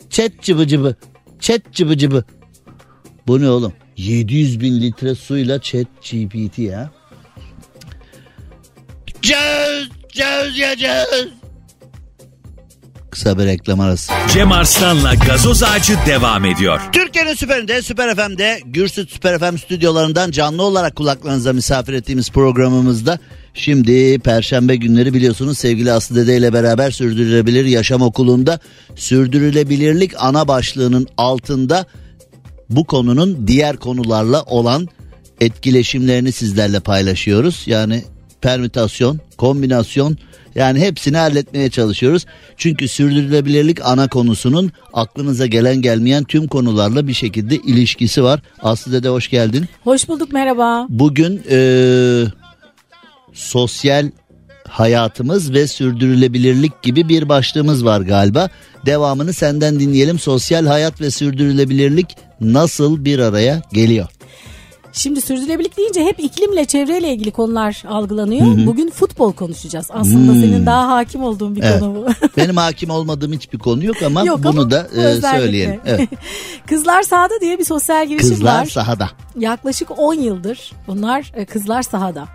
Çet cıbı cıbı. Çet cıbı cıbı. Bu ne oğlum? 700 bin litre suyla chat GPT ya. Cöz, cöz ya cöz. Kısa bir reklam arası. Cem Arslan'la gazoz ağacı devam ediyor. Türkiye'nin süperinde, Süper FM'de, Gürsüt Süper FM stüdyolarından canlı olarak kulaklarınıza misafir ettiğimiz programımızda şimdi Perşembe günleri biliyorsunuz sevgili Aslı Dede ile beraber Sürdürülebilir Yaşam Okulu'nda sürdürülebilirlik ana başlığının altında bu konunun diğer konularla olan etkileşimlerini sizlerle paylaşıyoruz. Yani permütasyon, kombinasyon yani hepsini halletmeye çalışıyoruz. Çünkü sürdürülebilirlik ana konusunun aklınıza gelen gelmeyen tüm konularla bir şekilde ilişkisi var. Aslı Dede hoş geldin. Hoş bulduk merhaba. Bugün eee, sosyal hayatımız ve sürdürülebilirlik gibi bir başlığımız var galiba. Devamını senden dinleyelim. Sosyal hayat ve sürdürülebilirlik nasıl bir araya geliyor? Şimdi sürdürülebilirlik deyince hep iklimle çevreyle ilgili konular algılanıyor. Bugün futbol konuşacağız. Aslında senin daha hakim olduğun bir Evet. konu bu. (laughs) Benim hakim olmadığım hiçbir konu yok ama Yok bunu ama da e, söyleyelim. Evet. (laughs) Kızlar Sahada diye bir sosyal girişim Kızlar var. sahada. Yaklaşık 10 yıldır bunlar e, Kızlar Sahada.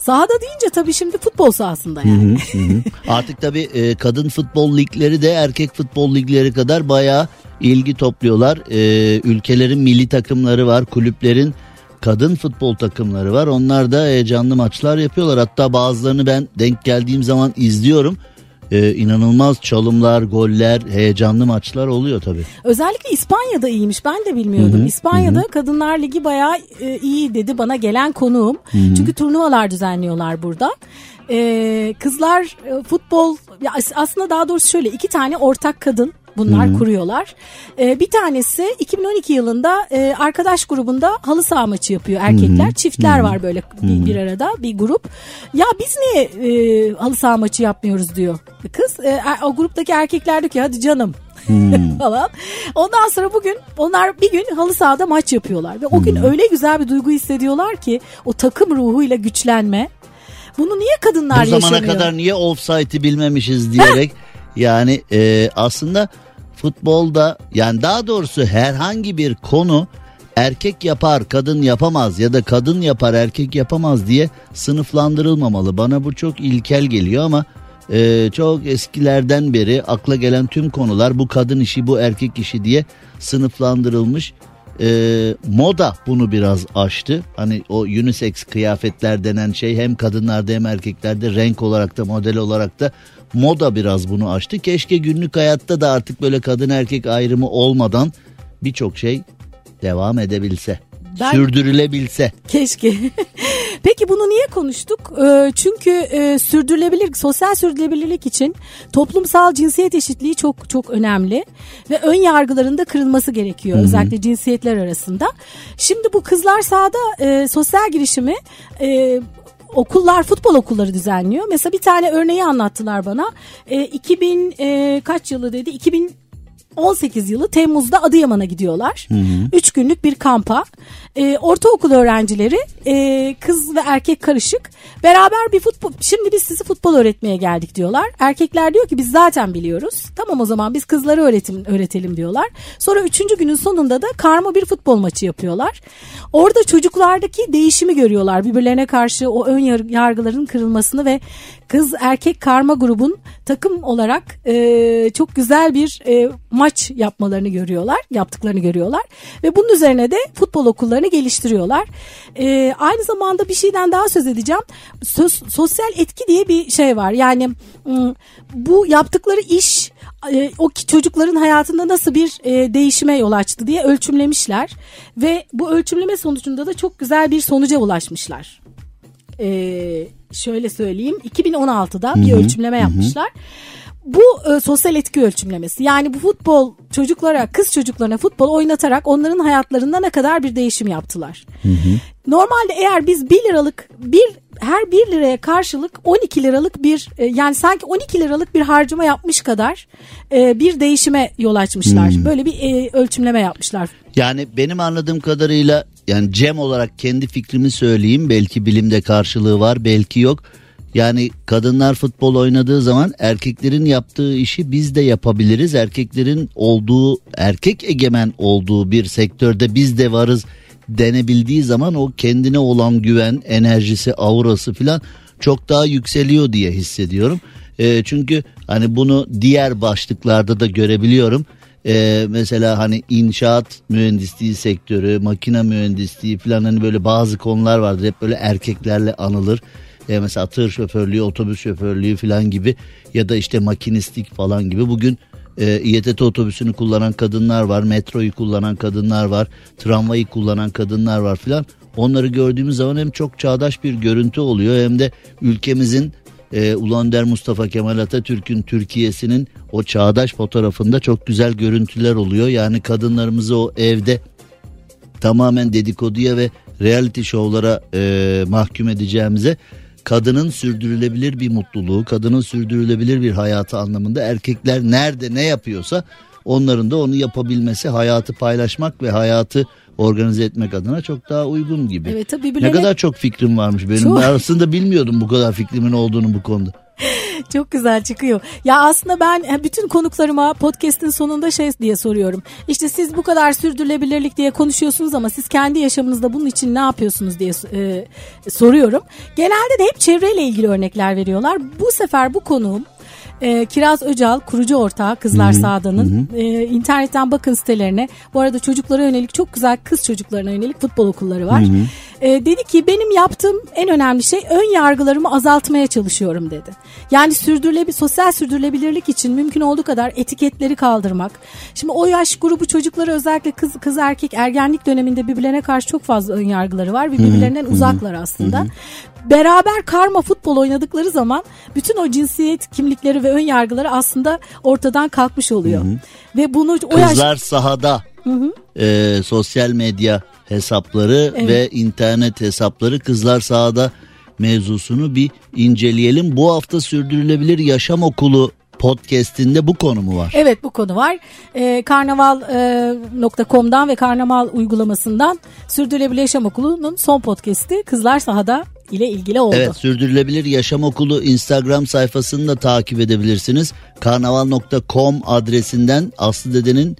Sahada deyince tabii şimdi futbol sahasında yani. Artık tabii e, kadın futbol ligleri de erkek futbol ligleri kadar bayağı ilgi topluyorlar. E, ülkelerin milli takımları var, kulüplerin kadın futbol takımları var. Onlar da e, canlı maçlar yapıyorlar. Hatta bazılarını ben denk geldiğim zaman izliyorum. E, inanılmaz çalımlar, goller, heyecanlı maçlar oluyor tabii. Özellikle İspanya'da iyiymiş ben de bilmiyordum. İspanya'da Kadınlar Ligi bayağı e, iyi dedi bana gelen konuğum. Çünkü turnuvalar düzenliyorlar burada. E, kızlar e, futbol ya as- aslında daha doğrusu şöyle iki tane ortak kadın bunlar kuruyorlar. E, bir tanesi 2012 yılında e, arkadaş grubunda halı saha maçı yapıyor erkekler. Çiftler var böyle bir, bir arada bir grup. Ya biz niye e, halı saha maçı yapmıyoruz diyor kız. E, o gruptaki erkekler diyor ki hadi canım (laughs) falan. Ondan sonra bugün onlar bir gün halı sahada maç yapıyorlar ve o gün öyle güzel bir duygu hissediyorlar ki o takım ruhuyla güçlenme. Bunu niye kadınlar Bu zamana yaşamıyor? kadar niye offside'i bilmemişiz diyerek (laughs) yani e, aslında futbolda yani daha doğrusu herhangi bir konu erkek yapar kadın yapamaz ya da kadın yapar erkek yapamaz diye sınıflandırılmamalı. Bana bu çok ilkel geliyor ama e, çok eskilerden beri akla gelen tüm konular bu kadın işi bu erkek işi diye sınıflandırılmış. E, moda bunu biraz aştı. Hani o unisex kıyafetler denen şey hem kadınlarda hem erkeklerde renk olarak da model olarak da moda biraz bunu aştı. Keşke günlük hayatta da artık böyle kadın erkek ayrımı olmadan birçok şey devam edebilse. Ben- Sürdürülebilse. Keşke. (laughs) Peki bunu niye konuştuk? Ee, çünkü e, sürdürülebilir, sosyal sürdürülebilirlik için toplumsal cinsiyet eşitliği çok çok önemli ve ön yargıların da kırılması gerekiyor özellikle cinsiyetler arasında. Şimdi bu kızlar sahada e, sosyal girişimi e, okullar futbol okulları düzenliyor. Mesela bir tane örneği anlattılar bana. E, 2000 e, kaç yılı dedi? 2000 18 yılı Temmuz'da Adıyaman'a gidiyorlar. 3 günlük bir kampa. Ee, ortaokul öğrencileri e, kız ve erkek karışık beraber bir futbol şimdi biz sizi futbol öğretmeye geldik diyorlar. Erkekler diyor ki biz zaten biliyoruz. Tamam o zaman biz kızları öğretim öğretelim diyorlar. Sonra 3. günün sonunda da karma bir futbol maçı yapıyorlar. Orada çocuklardaki değişimi görüyorlar. Birbirlerine karşı o ön yar- yargıların kırılmasını ve kız erkek karma grubun takım olarak e, çok güzel bir e, maç yapmalarını görüyorlar, yaptıklarını görüyorlar ve bunun üzerine de futbol okullarını geliştiriyorlar. E, aynı zamanda bir şeyden daha söz edeceğim. Söz- sosyal etki diye bir şey var. Yani m, bu yaptıkları iş e, o çocukların hayatında nasıl bir e, değişime yol açtı diye ölçümlemişler ve bu ölçümleme sonucunda da çok güzel bir sonuca ulaşmışlar e, şöyle söyleyeyim 2016'da bir ölçümleme yapmışlar. Bu e, sosyal etki ölçümlemesi yani bu futbol çocuklara kız çocuklarına futbol oynatarak onların hayatlarında ne kadar bir değişim yaptılar. Normalde eğer biz 1 liralık bir her 1 liraya karşılık 12 liralık bir e, yani sanki 12 liralık bir harcama yapmış kadar e, bir değişime yol açmışlar. Böyle bir e, ölçümleme yapmışlar. Yani benim anladığım kadarıyla yani Cem olarak kendi fikrimi söyleyeyim. Belki bilimde karşılığı var belki yok. Yani kadınlar futbol oynadığı zaman erkeklerin yaptığı işi biz de yapabiliriz. Erkeklerin olduğu erkek egemen olduğu bir sektörde biz de varız denebildiği zaman o kendine olan güven, enerjisi, aurası filan çok daha yükseliyor diye hissediyorum. E, çünkü hani bunu diğer başlıklarda da görebiliyorum. E, mesela hani inşaat mühendisliği sektörü, makine mühendisliği falan hani böyle bazı konular vardır. Hep böyle erkeklerle anılır. E, mesela tır şoförlüğü, otobüs şoförlüğü falan gibi ya da işte makinistlik falan gibi. Bugün e, İETT otobüsünü kullanan kadınlar var, metroyu kullanan kadınlar var, tramvayı kullanan kadınlar var filan. Onları gördüğümüz zaman hem çok çağdaş bir görüntü oluyor hem de ülkemizin e, Ulu Önder Mustafa Kemal Atatürk'ün Türkiye'sinin o çağdaş fotoğrafında çok güzel görüntüler oluyor. Yani kadınlarımızı o evde tamamen dedikoduya ve reality şovlara e, mahkum edeceğimize kadının sürdürülebilir bir mutluluğu, kadının sürdürülebilir bir hayatı anlamında erkekler nerede ne yapıyorsa onların da onu yapabilmesi, hayatı paylaşmak ve hayatı organize etmek adına çok daha uygun gibi. Evet tabii Ne birbirlerine kadar çok fikrim varmış benim. Çok. Ben aslında bilmiyordum bu kadar fikrimin olduğunu bu konuda. (laughs) Çok güzel çıkıyor. Ya aslında ben e, bütün konuklarıma podcast'in sonunda şey diye soruyorum. İşte siz bu kadar sürdürülebilirlik diye konuşuyorsunuz ama siz kendi yaşamınızda bunun için ne yapıyorsunuz diye e, soruyorum. Genelde de hep çevreyle ilgili örnekler veriyorlar. Bu sefer bu konuğum e, Kiraz Öcal kurucu ortağı Kızlar Sağda'nın e, internetten bakın sitelerine. Bu arada çocuklara yönelik çok güzel kız çocuklarına yönelik futbol okulları var. E, dedi ki benim yaptığım en önemli şey ön yargılarımı azaltmaya çalışıyorum dedi. Yani sürdürülebilir sosyal sürdürülebilirlik için mümkün olduğu kadar etiketleri kaldırmak. Şimdi o yaş grubu çocukları özellikle kız kız erkek ergenlik döneminde birbirlerine karşı çok fazla ön yargıları var ve birbirlerinden uzaklar aslında. Beraber karma futbol oynadıkları zaman bütün o cinsiyet kimlikleri ve ön yargıları aslında ortadan kalkmış oluyor. Ve bunu o yaş Sahada e, sosyal medya hesapları Evet. ve internet hesapları kızlar sahada mevzusunu bir inceleyelim. Bu hafta sürdürülebilir yaşam okulu podcast'inde bu konu mu var? Evet bu konu var. Ee, Karnaval.com'dan ve Karnaval uygulamasından Sürdürülebilir Yaşam Okulu'nun son podcast'i Kızlar Sahada ile ilgili oldu. Evet Sürdürülebilir Yaşam Okulu Instagram sayfasını da takip edebilirsiniz. Karnaval.com adresinden Aslı Dede'nin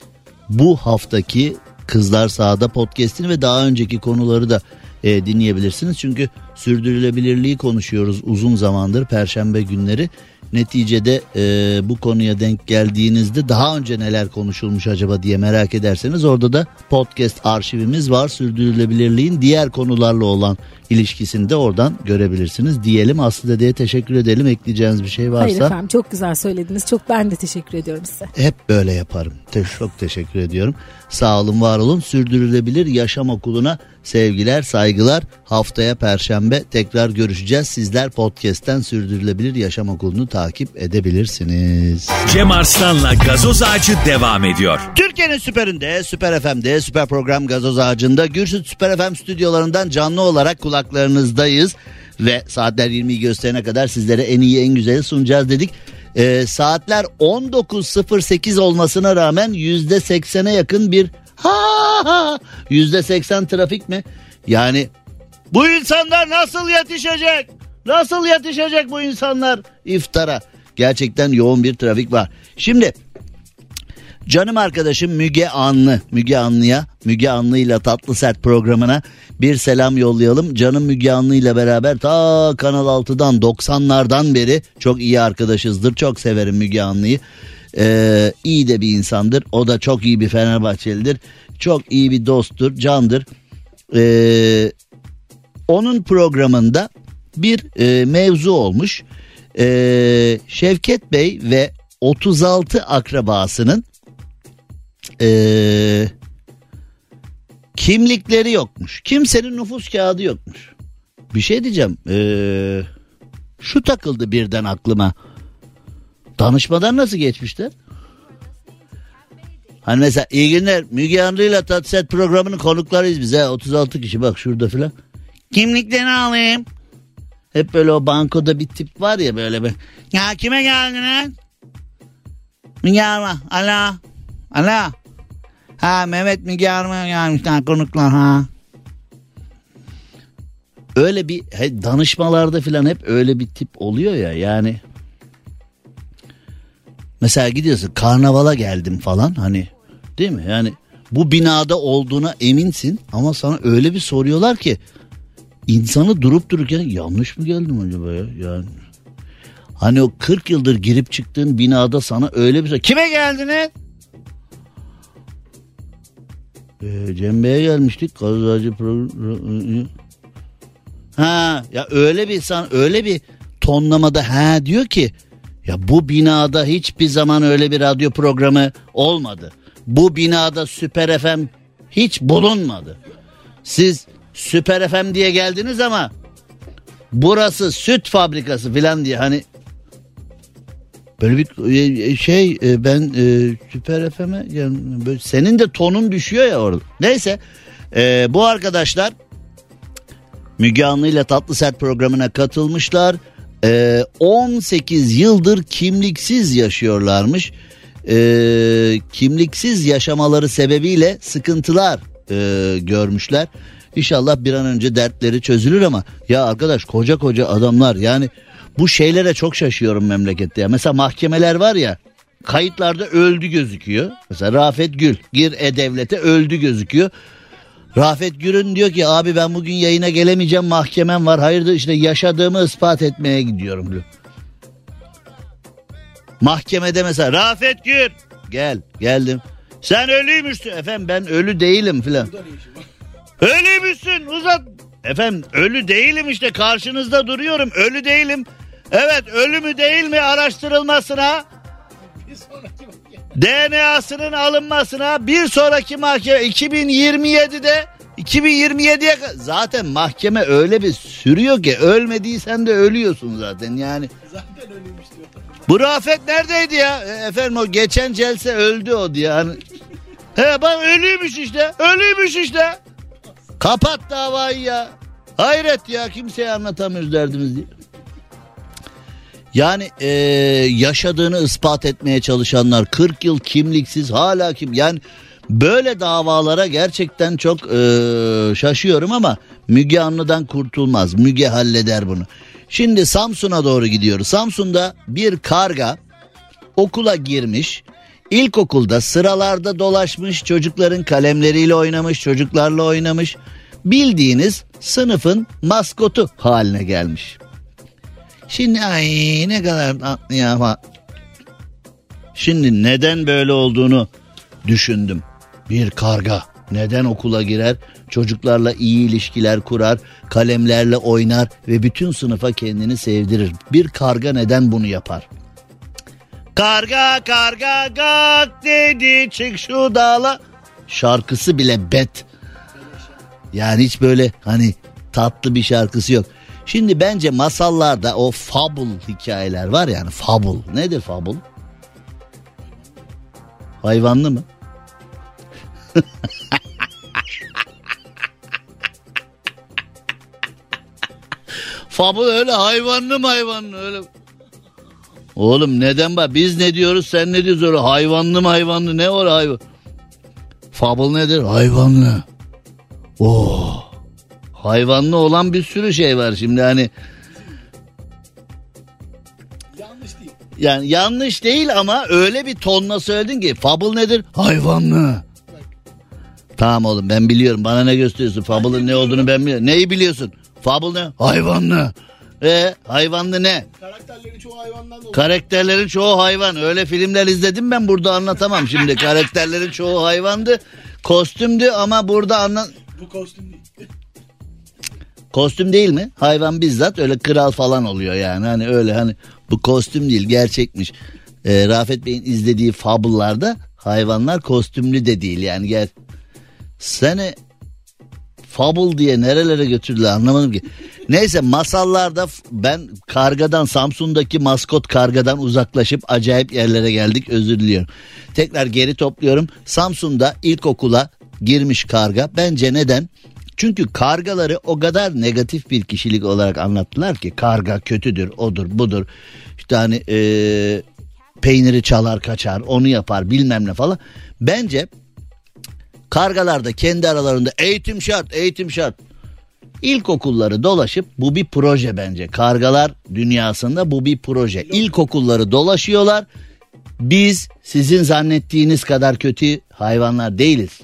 bu haftaki Kızlar Sahada podcastini ve daha önceki konuları da e, dinleyebilirsiniz. Çünkü sürdürülebilirliği konuşuyoruz uzun zamandır Perşembe günleri. Neticede e, bu konuya denk geldiğinizde daha önce neler konuşulmuş acaba diye merak ederseniz orada da podcast arşivimiz var. Sürdürülebilirliğin diğer konularla olan ilişkisini de oradan görebilirsiniz diyelim. Aslı Dede'ye teşekkür edelim. Ekleyeceğiniz bir şey varsa. Hayır efendim çok güzel söylediniz. Çok ben de teşekkür ediyorum size. Hep böyle yaparım. Te- Çok teşekkür ediyorum. Sağ olun, var olun. Sürdürülebilir Yaşam Okulu'na sevgiler, saygılar. Haftaya Perşembe tekrar görüşeceğiz. Sizler podcast'ten Sürdürülebilir Yaşam Okulu'nu takip edebilirsiniz. Cem Arslan'la gazoz ağacı devam ediyor. Türkiye'nin süperinde, Süper FM'de, Süper Program Gazoz Ağacı'nda, Gürsüt Süper FM stüdyolarından canlı olarak kulaklarınızdayız. Ve saatler 20'yi gösterene kadar sizlere en iyi en güzeli sunacağız dedik. Ee, saatler 19.08 olmasına rağmen %80'e yakın bir (laughs) ha %80 trafik mi? Yani bu insanlar nasıl yetişecek? Nasıl yetişecek bu insanlar iftara? Gerçekten yoğun bir trafik var. Şimdi Canım arkadaşım Müge Anlı, Müge Anlı'ya, Müge Anlı ile Tatlı Sert programına bir selam yollayalım. Canım Müge Anlı ile beraber ta Kanal 6'dan 90'lardan beri çok iyi arkadaşızdır. Çok severim Müge Anlı'yı. Ee, iyi de bir insandır. O da çok iyi bir Fenerbahçelidir. Çok iyi bir dosttur, candır. Ee, onun programında bir e, mevzu olmuş. Ee, Şevket Bey ve 36 akrabasının ee, kimlikleri yokmuş. Kimsenin nüfus kağıdı yokmuş. Bir şey diyeceğim. Ee, şu takıldı birden aklıma. Danışmadan nasıl geçmişler? Hani mesela iyi günler Müge Anlı ile Tatset programının konuklarıyız bize. 36 kişi bak şurada filan. Kimliklerini alayım. Hep böyle o bankoda bir tip var ya böyle bir. Ya kime geldiniz? Müge Anlı. Alo. Alo. Ha Mehmet Müge Anlı gelmişler konuklar ha. Öyle bir danışmalarda filan hep öyle bir tip oluyor ya yani. Mesela gidiyorsun karnavala geldim falan hani değil mi? Yani bu binada olduğuna eminsin ama sana öyle bir soruyorlar ki insanı durup dururken yanlış mı geldim acaba ya? Yani hani o 40 yıldır girip çıktığın binada sana öyle bir sor- Kime geldiniz? Ee, Cem Bey'e gelmiştik. Gazeteci program... Ha ya öyle bir san öyle bir tonlamada ha diyor ki ya bu binada hiçbir zaman öyle bir radyo programı olmadı. Bu binada Süper FM hiç bulunmadı. Siz Süper FM diye geldiniz ama burası süt fabrikası falan diye hani böyle bir e, şey e, ben e, Süper FM'e yani böyle senin de tonun düşüyor ya orada. Neyse e, bu arkadaşlar Müge Anlı ile Tatlı Sert programına katılmışlar. Ee, 18 yıldır kimliksiz yaşıyorlarmış. Kimliksiz yaşamaları sebebiyle sıkıntılar e, görmüşler. İnşallah bir an önce dertleri çözülür ama ya arkadaş koca koca adamlar yani bu şeylere çok şaşıyorum memlekette ya. Mesela mahkemeler var ya kayıtlarda öldü gözüküyor. Mesela Rafet Gül gir e-devlete öldü gözüküyor. Rafet Gür'ün diyor ki abi ben bugün yayına gelemeyeceğim mahkemem var. Hayırdır işte yaşadığımı ispat etmeye gidiyorum diyor. Mahkemede mesela Rafet Gür gel geldim. Sen ölüymüşsün efendim ben ölü değilim filan. Ölüymüşsün uzat Efendim ölü değilim işte karşınızda duruyorum. Ölü değilim. Evet ölü mü değil mi araştırılmasına DNA'sının alınmasına bir sonraki mahkeme 2027'de 2027'ye zaten mahkeme öyle bir sürüyor ki ölmediysen de ölüyorsun zaten yani. Zaten ölüymüş diyor. Bu Rafet neredeydi ya? E, efendim o geçen celse öldü o diye. Hani... He bak ölüymüş işte. Ölüymüş işte. Kapat davayı ya. Hayret ya kimseye anlatamıyoruz derdimizi diye. Yani e, yaşadığını ispat etmeye çalışanlar 40 yıl kimliksiz hala kim yani böyle davalara gerçekten çok e, şaşıyorum ama Müge Anlı'dan kurtulmaz. Müge halleder bunu. Şimdi Samsun'a doğru gidiyoruz. Samsun'da bir karga okula girmiş. İlkokulda sıralarda dolaşmış, çocukların kalemleriyle oynamış, çocuklarla oynamış. Bildiğiniz sınıfın maskotu haline gelmiş. Şimdi ay ne kadar tatlı ya ama. Şimdi neden böyle olduğunu düşündüm. Bir karga neden okula girer? Çocuklarla iyi ilişkiler kurar, kalemlerle oynar ve bütün sınıfa kendini sevdirir. Bir karga neden bunu yapar? Karga karga gak dedi çık şu dağla. Şarkısı bile bet. Yani hiç böyle hani tatlı bir şarkısı yok. Şimdi bence masallarda o fable hikayeler var yani fable. Nedir fable? Hayvanlı mı? (laughs) fable öyle hayvanlı mı hayvanlı öyle. Oğlum neden bak biz ne diyoruz sen ne diyorsun öyle hayvanlı mı hayvanlı ne var hayvan? Fable nedir? Hayvanlı. Oh. Hayvanlı olan bir sürü şey var şimdi hani. Yanlış değil. Yani yanlış değil ama öyle bir tonla söyledin ki fable nedir? Hayvanlı. Tamam oğlum ben biliyorum bana ne gösteriyorsun fable'ın ne olduğunu ben biliyorum. Neyi biliyorsun? Fable ne? Hayvanlı. E hayvanlı ne? Karakterlerin çoğu hayvandan oluşuyor. Karakterlerin çoğu hayvan. Öyle filmler izledim ben burada anlatamam şimdi. (laughs) Karakterlerin çoğu hayvandı. Kostümdü ama burada anla... Bu kostüm değil. Kostüm değil mi? Hayvan bizzat öyle kral falan oluyor yani. Hani öyle hani bu kostüm değil gerçekmiş. Ee, Rafet Bey'in izlediği fabullarda hayvanlar kostümlü de değil yani. Gel seni fabul diye nerelere götürdüler anlamadım ki. Neyse masallarda ben kargadan Samsun'daki maskot kargadan uzaklaşıp acayip yerlere geldik özür diliyorum. Tekrar geri topluyorum. Samsun'da ilkokula girmiş karga. Bence neden? Çünkü kargaları o kadar negatif bir kişilik olarak anlattılar ki karga kötüdür, odur, budur. İşte hani e, peyniri çalar kaçar, onu yapar bilmem ne falan. Bence kargalar da kendi aralarında eğitim şart, eğitim şart. İlkokulları dolaşıp bu bir proje bence. Kargalar dünyasında bu bir proje. İlkokulları dolaşıyorlar. Biz sizin zannettiğiniz kadar kötü hayvanlar değiliz.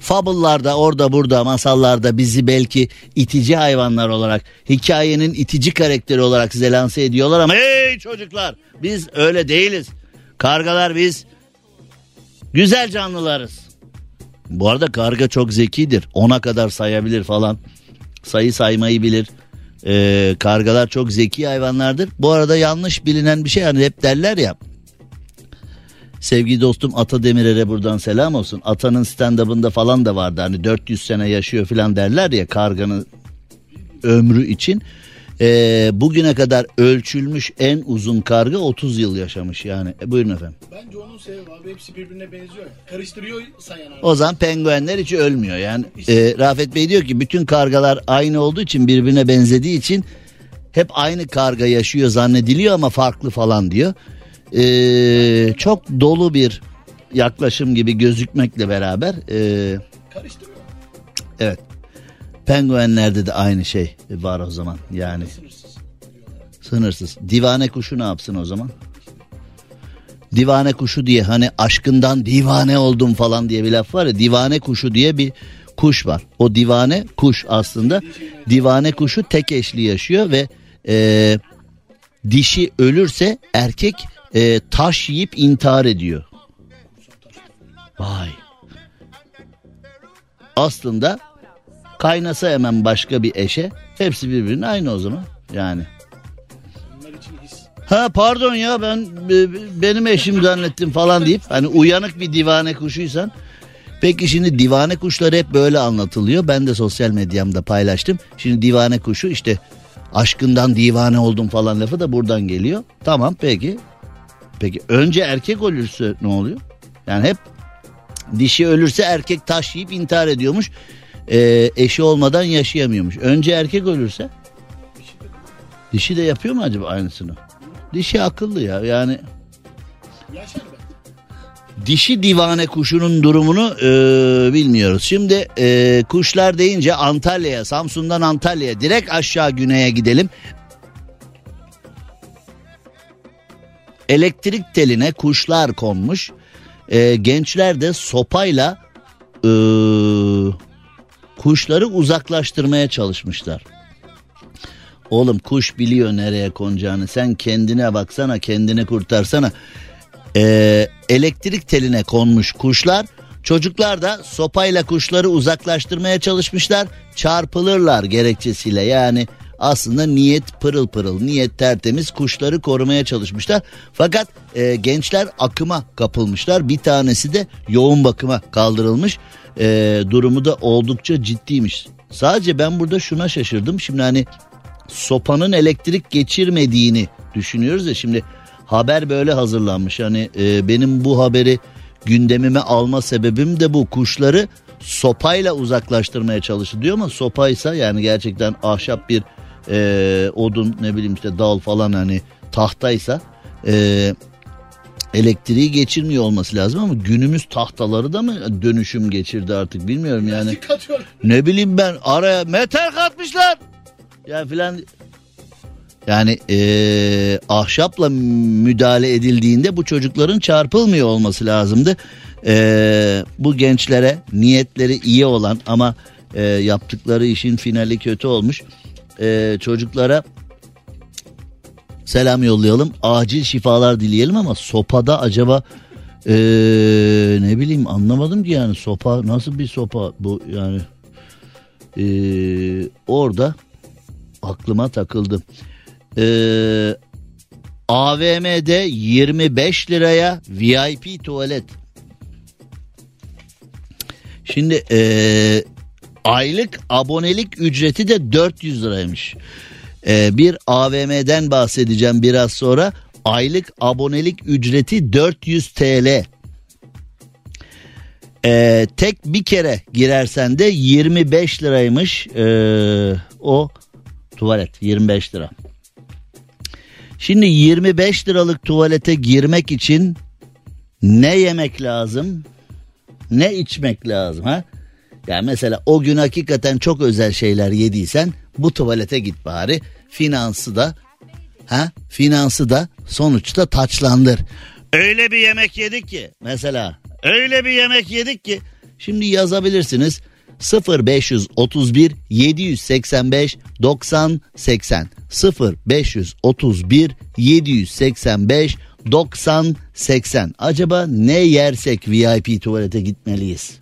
Fable'larda orada burada masallarda bizi belki itici hayvanlar olarak hikayenin itici karakteri olarak size lanse ediyorlar ama hey çocuklar biz öyle değiliz. Kargalar biz güzel canlılarız. Bu arada karga çok zekidir. Ona kadar sayabilir falan. Sayı saymayı bilir. Ee, kargalar çok zeki hayvanlardır. Bu arada yanlış bilinen bir şey hani hep derler ya Sevgili dostum Ata Demirer'e buradan selam olsun. Ata'nın stand-up'ında falan da vardı. Hani 400 sene yaşıyor falan derler ya karganın ömrü için. Ee, bugüne kadar ölçülmüş en uzun karga 30 yıl yaşamış yani. E, buyurun efendim. Bence onun sebebi abi hepsi birbirine benziyor. Karıştırıyor sayan abi. O zaman penguenler hiç ölmüyor yani. E, Rafet Bey diyor ki bütün kargalar aynı olduğu için birbirine benzediği için hep aynı karga yaşıyor zannediliyor ama farklı falan diyor e, çok dolu bir yaklaşım gibi gözükmekle beraber e, karıştırıyor. Evet. Penguenlerde de aynı şey var o zaman yani. Sınırsız. Sınırsız. Divane kuşu ne yapsın o zaman? Divane kuşu diye hani aşkından divane oldum falan diye bir laf var ya divane kuşu diye bir kuş var. O divane kuş aslında divane kuşu tek eşli yaşıyor ve e, dişi ölürse erkek e, taş yiyip intihar ediyor. Vay. Aslında Kaynasa hemen başka bir eşe. Hepsi birbirine aynı o zaman. Yani. Ha pardon ya ben e, benim eşim zannettim falan deyip hani uyanık bir divane kuşuysan. Peki şimdi divane kuşları hep böyle anlatılıyor. Ben de sosyal medyamda paylaştım. Şimdi divane kuşu işte aşkından divane oldum falan lafı da buradan geliyor. Tamam peki. Peki önce erkek ölürse ne oluyor? Yani hep dişi ölürse erkek taş yiyip intihar ediyormuş. Ee, eşi olmadan yaşayamıyormuş. Önce erkek ölürse dişi de yapıyor mu acaba aynısını? Dişi akıllı ya yani dişi divane kuşunun durumunu e, bilmiyoruz. Şimdi e, kuşlar deyince Antalya'ya Samsun'dan Antalya'ya direkt aşağı güneye gidelim. Elektrik teline kuşlar konmuş. E, gençler de sopayla e, kuşları uzaklaştırmaya çalışmışlar. Oğlum kuş biliyor nereye konacağını. Sen kendine baksana kendini kurtarsana. Ee, elektrik teline konmuş kuşlar. Çocuklar da sopayla kuşları uzaklaştırmaya çalışmışlar. Çarpılırlar gerekçesiyle yani aslında niyet pırıl pırıl, niyet tertemiz kuşları korumaya çalışmışlar. Fakat e, gençler akıma kapılmışlar. Bir tanesi de yoğun bakıma kaldırılmış. E, durumu da oldukça ciddiymiş. Sadece ben burada şuna şaşırdım. Şimdi hani sopanın elektrik geçirmediğini düşünüyoruz ya şimdi haber böyle hazırlanmış. Hani e, benim bu haberi gündemime alma sebebim de bu kuşları sopayla uzaklaştırmaya çalıştı diyor ama sopaysa yani gerçekten ahşap bir e, odun ne bileyim işte dal falan hani tahtaysa e, elektriği geçirmiyor olması lazım ama günümüz tahtaları da mı dönüşüm geçirdi artık bilmiyorum yani. Ne bileyim ben araya metal katmışlar. Ya filan yani eee, ahşapla müdahale edildiğinde bu çocukların çarpılmıyor olması lazımdı. Eee, bu gençlere niyetleri iyi olan ama eee, yaptıkları işin finali kötü olmuş. Eee, çocuklara selam yollayalım. Acil şifalar dileyelim ama sopada acaba eee, ne bileyim anlamadım ki yani sopa nasıl bir sopa bu yani. Eee, orada aklıma takıldı. Ee, AVM'de 25 liraya VIP tuvalet. Şimdi ee, aylık abonelik ücreti de 400 liraymış. Ee, bir AVM'den bahsedeceğim biraz sonra. Aylık abonelik ücreti 400 TL. Ee, tek bir kere girersen de 25 liraymış ee, o tuvalet 25 lira. Şimdi 25 liralık tuvalete girmek için ne yemek lazım? Ne içmek lazım ha? Ya mesela o gün hakikaten çok özel şeyler yediysen bu tuvalete git bari. Finansı da ha? Finansı da sonuçta taçlandır. Öyle bir yemek yedik ki mesela öyle bir yemek yedik ki şimdi yazabilirsiniz 0531 785 90 80 0531 785 90 80 acaba ne yersek VIP tuvalete gitmeliyiz?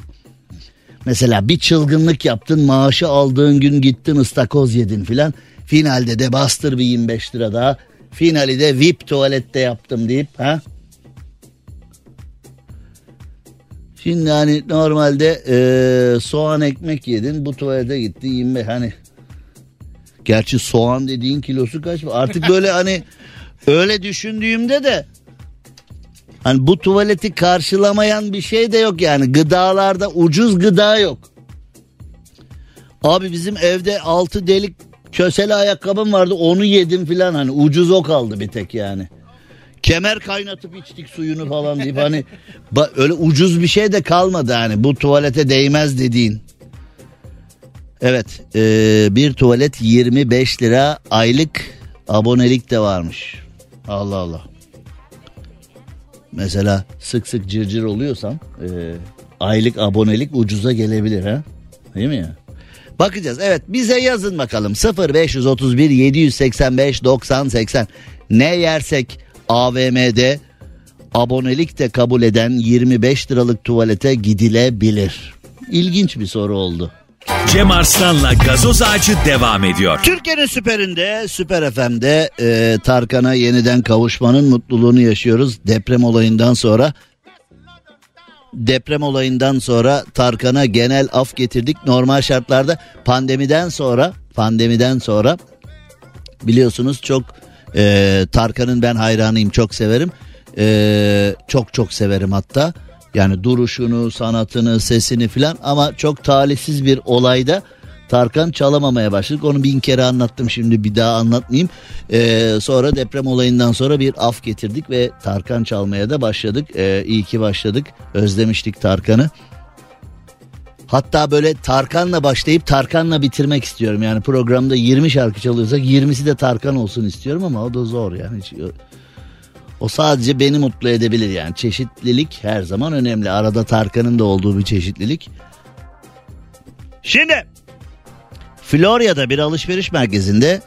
Mesela bir çılgınlık yaptın maaşı aldığın gün gittin ıstakoz yedin filan. Finalde de bastır bir 25 lira daha. Finali de VIP tuvalette yaptım deyip ha? Şimdi hani normalde eee, soğan ekmek yedin bu tuvalete gitti 25 hani. Gerçi soğan dediğin kilosu kaç? Artık böyle hani (laughs) öyle düşündüğümde de hani bu tuvaleti karşılamayan bir şey de yok yani gıdalarda ucuz gıda yok. Abi bizim evde altı delik köseli ayakkabım vardı onu yedim filan hani ucuz o kaldı bir tek yani. Kemer kaynatıp içtik suyunu falan deyip hani öyle ucuz bir şey de kalmadı hani bu tuvalete değmez dediğin. Evet eee, bir tuvalet 25 lira aylık abonelik de varmış. Allah Allah. Mesela sık sık cırcır oluyorsan eee, aylık abonelik ucuza gelebilir ha. Değil mi ya? Bakacağız. Evet bize yazın bakalım 0531 785 90 80 ne yersek AVM'de abonelik de kabul eden 25 liralık tuvalete gidilebilir. İlginç bir soru oldu. Cem Arslan'la gazoz ağacı devam ediyor. Türkiye'nin süperinde, Süper FM'de e, Tarkan'a yeniden kavuşmanın mutluluğunu yaşıyoruz. Deprem olayından sonra deprem olayından sonra Tarkan'a genel af getirdik. Normal şartlarda pandemiden sonra pandemiden sonra biliyorsunuz çok e, Tarkan'ın ben hayranıyım çok severim. E, çok çok severim hatta. Yani duruşunu, sanatını, sesini filan ama çok talihsiz bir olayda Tarkan çalamamaya başladık. Onu bin kere anlattım şimdi bir daha anlatmayayım. Ee, sonra deprem olayından sonra bir af getirdik ve Tarkan çalmaya da başladık. Ee, iyi ki başladık. Özlemiştik Tarkan'ı. Hatta böyle Tarkan'la başlayıp Tarkan'la bitirmek istiyorum. Yani programda 20 şarkı çalıyorsak 20'si de Tarkan olsun istiyorum ama o da zor yani. Hiç, o sadece beni mutlu edebilir yani. Çeşitlilik her zaman önemli. Arada Tarkan'ın da olduğu bir çeşitlilik. Şimdi Florya'da bir alışveriş merkezinde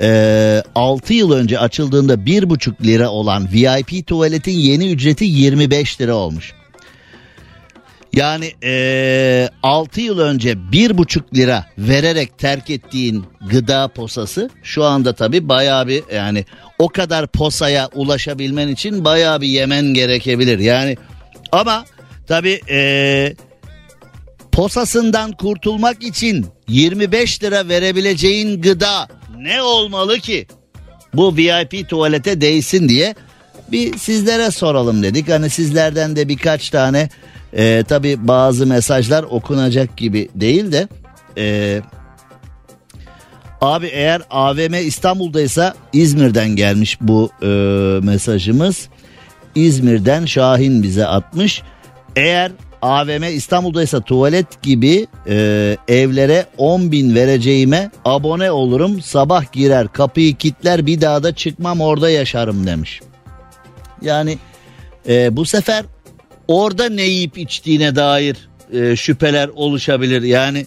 e, 6 yıl önce açıldığında 1,5 lira olan VIP tuvaletin yeni ücreti 25 lira olmuş. Yani e, 6 yıl önce 1,5 lira vererek terk ettiğin gıda posası şu anda tabi baya bir yani o kadar posaya ulaşabilmen için baya bir yemen gerekebilir. Yani ama tabi e, posasından kurtulmak için 25 lira verebileceğin gıda ne olmalı ki? Bu VIP tuvalete değsin diye bir sizlere soralım dedik. Hani sizlerden de birkaç tane e, tabi bazı mesajlar okunacak gibi değil de e, abi eğer AVM İstanbul'daysa İzmir'den gelmiş bu e, mesajımız. İzmir'den Şahin bize atmış. Eğer AVM İstanbul'daysa tuvalet gibi e, evlere 10 bin vereceğime abone olurum. Sabah girer kapıyı kitler bir daha da çıkmam orada yaşarım demiş. Yani e, bu sefer orada ne yiyip içtiğine dair e, şüpheler oluşabilir. Yani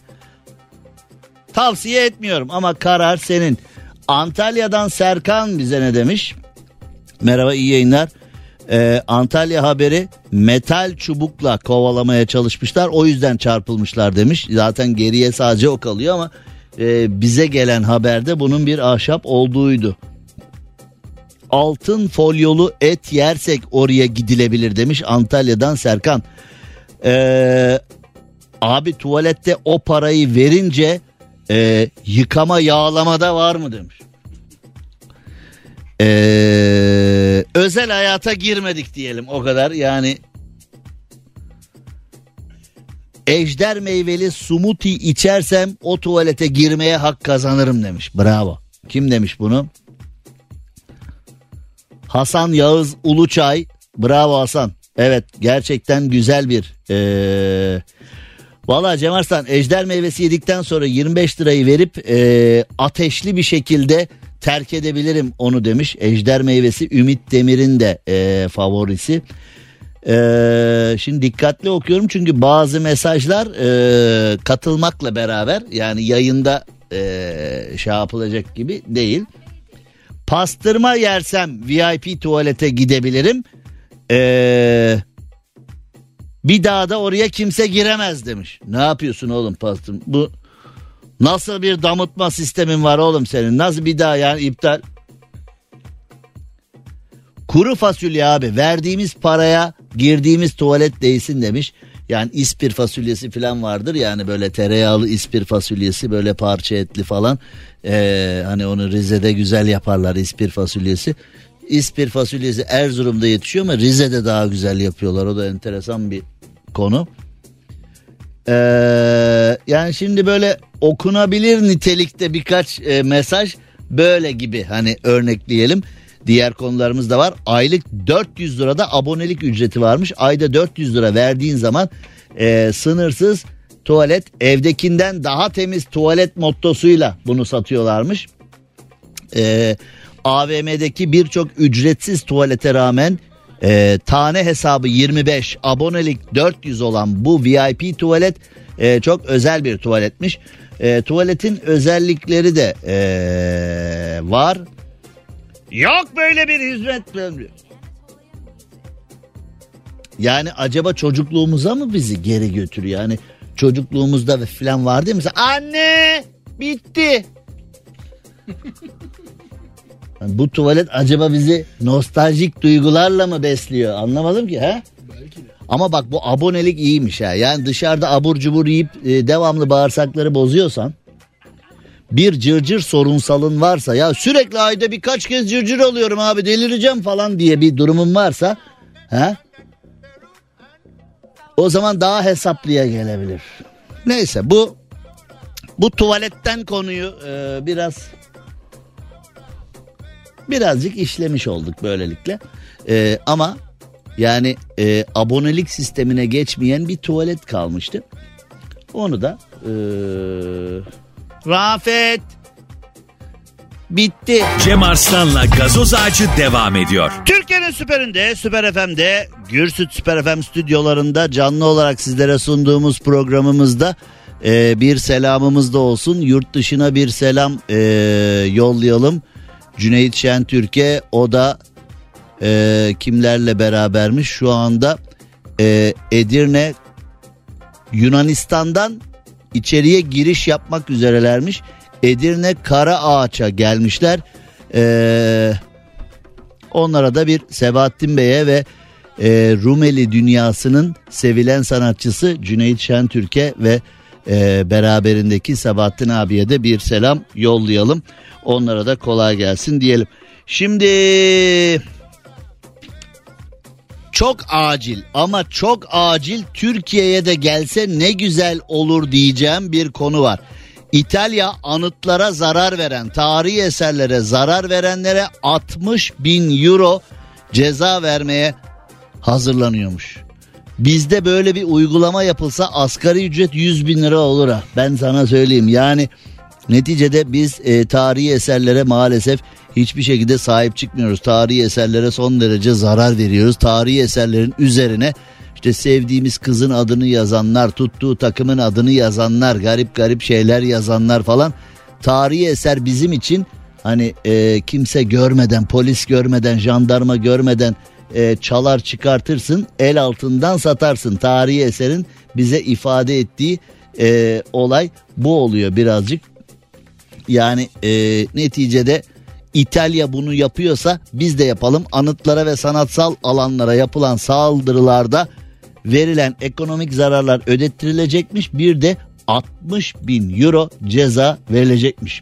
tavsiye etmiyorum ama karar senin. Antalya'dan Serkan bize ne demiş? Merhaba iyi yayınlar. Ee, Antalya haberi metal çubukla kovalamaya çalışmışlar o yüzden çarpılmışlar demiş. Zaten geriye sadece o kalıyor ama e, bize gelen haberde bunun bir ahşap olduğuydu. Altın folyolu et yersek oraya gidilebilir demiş Antalya'dan Serkan. Ee, abi tuvalette o parayı verince e, yıkama yağlamada var mı demiş. Ee, özel hayata girmedik diyelim o kadar yani ejder meyveli smoothie içersem o tuvalete girmeye hak kazanırım demiş. Bravo. Kim demiş bunu? Hasan Yağız Uluçay. Bravo Hasan. Evet gerçekten güzel bir ee, Valla Cem Arslan ejder meyvesi yedikten sonra 25 lirayı verip e, ateşli bir şekilde terk edebilirim onu demiş. Ejder meyvesi Ümit Demir'in de e, favorisi. E, şimdi dikkatli okuyorum çünkü bazı mesajlar e, katılmakla beraber yani yayında e, şey yapılacak gibi değil. Pastırma yersem VIP tuvalete gidebilirim. Eee bir daha da oraya kimse giremez demiş. Ne yapıyorsun oğlum pastırma? Bu nasıl bir damıtma sistemin var oğlum senin? Nasıl bir daha yani iptal? Kuru fasulye abi verdiğimiz paraya girdiğimiz tuvalet değilsin demiş. Yani ispir fasulyesi falan vardır yani böyle tereyağlı ispir fasulyesi böyle parça etli falan. Ee, hani onu Rize'de güzel yaparlar ispir fasulyesi. İspir fasulyesi Erzurum'da yetişiyor ama Rize'de daha güzel yapıyorlar. O da enteresan bir konu. Ee, yani şimdi böyle okunabilir nitelikte birkaç e, mesaj böyle gibi hani örnekleyelim. Diğer konularımız da var. Aylık 400 lirada abonelik ücreti varmış. Ayda 400 lira verdiğin zaman e, sınırsız tuvalet evdekinden daha temiz tuvalet mottosuyla bunu satıyorlarmış. E, AVM'deki birçok ücretsiz tuvalete rağmen e, tane hesabı 25 abonelik 400 olan bu VIP tuvalet e, çok özel bir tuvaletmiş. E, tuvaletin özellikleri de e, var. Yok böyle bir hizmet. Yani acaba çocukluğumuza mı bizi geri götürüyor? Yani çocukluğumuzda ve falan vardı ya mesela anne bitti. (laughs) Yani bu tuvalet acaba bizi nostaljik duygularla mı besliyor anlamadım ki ha? Belki de. Ama bak bu abonelik iyiymiş ha. Yani dışarıda abur cubur yiyip e, devamlı bağırsakları bozuyorsan bir cırcır sorunsalın varsa ya sürekli ayda birkaç kez cırcır alıyorum abi delireceğim falan diye bir durumun varsa ha? O zaman daha hesaplıya gelebilir. Neyse bu bu tuvaletten konuyu e, biraz birazcık işlemiş olduk böylelikle. E, ama yani e, abonelik sistemine geçmeyen bir tuvalet kalmıştı. Onu da e, Rafet bitti. Cem Arslan'la gazoz ağacı devam ediyor. Türkiye'nin süperinde, Süper FM'de, Gürsüt Süper FM stüdyolarında canlı olarak sizlere sunduğumuz programımızda e, bir selamımız da olsun. Yurt dışına bir selam e, yollayalım. Cüneyt Şentürk'e o da e, kimlerle berabermiş şu anda e, Edirne Yunanistan'dan içeriye giriş yapmak üzerelermiş. Edirne Kara Ağaç'a gelmişler. Ee, onlara da bir Sebahattin Bey'e ve e, Rumeli dünyasının sevilen sanatçısı Cüneyt Şentürk'e ve e, beraberindeki Sebahattin abiye de bir selam yollayalım. Onlara da kolay gelsin diyelim. Şimdi çok acil ama çok acil Türkiye'ye de gelse ne güzel olur diyeceğim bir konu var. İtalya anıtlara zarar veren, tarihi eserlere zarar verenlere 60 bin euro ceza vermeye hazırlanıyormuş. Bizde böyle bir uygulama yapılsa asgari ücret 100 bin lira olur ha. Ben sana söyleyeyim yani neticede biz e, tarihi eserlere maalesef hiçbir şekilde sahip çıkmıyoruz. Tarihi eserlere son derece zarar veriyoruz. Tarihi eserlerin üzerine işte sevdiğimiz kızın adını yazanlar, tuttuğu takımın adını yazanlar, garip garip şeyler yazanlar falan. Tarihi eser bizim için hani e, kimse görmeden, polis görmeden, jandarma görmeden e, çalar çıkartırsın, el altından satarsın. Tarihi eserin bize ifade ettiği e, olay bu oluyor birazcık. Yani e, neticede İtalya bunu yapıyorsa biz de yapalım. Anıtlara ve sanatsal alanlara yapılan saldırılarda verilen ekonomik zararlar ödettirilecekmiş. Bir de 60 bin euro ceza verilecekmiş.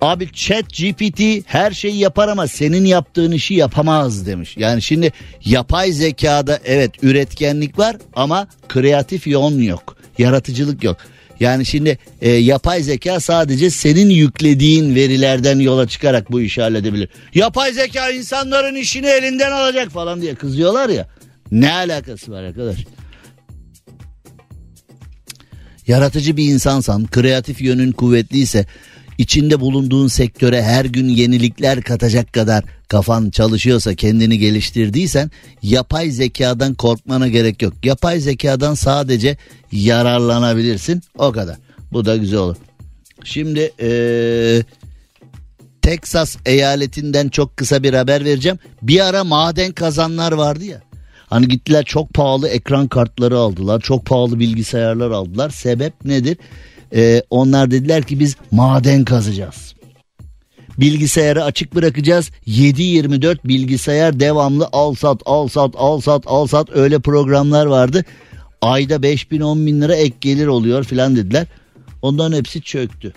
Abi chat GPT her şeyi yapar ama senin yaptığın işi yapamaz demiş. Yani şimdi yapay zekada evet üretkenlik var ama kreatif yön yok. Yaratıcılık yok. Yani şimdi e, yapay zeka sadece senin yüklediğin verilerden yola çıkarak bu işi halledebilir. Yapay zeka insanların işini elinden alacak falan diye kızıyorlar ya. Ne alakası var arkadaş? Yaratıcı bir insansan, kreatif yönün kuvvetliyse, içinde bulunduğun sektöre her gün yenilikler katacak kadar kafan çalışıyorsa, kendini geliştirdiysen yapay zekadan korkmana gerek yok. Yapay zekadan sadece yararlanabilirsin. O kadar. Bu da güzel olur. Şimdi ee, Texas eyaletinden çok kısa bir haber vereceğim. Bir ara maden kazanlar vardı ya. Hani gittiler çok pahalı ekran kartları aldılar. Çok pahalı bilgisayarlar aldılar. Sebep nedir? Ee, onlar dediler ki biz maden kazacağız. Bilgisayarı açık bırakacağız. 7-24 bilgisayar devamlı al sat al sat al sat al sat öyle programlar vardı. Ayda 5 bin 10 bin lira ek gelir oluyor filan dediler. Onların hepsi çöktü.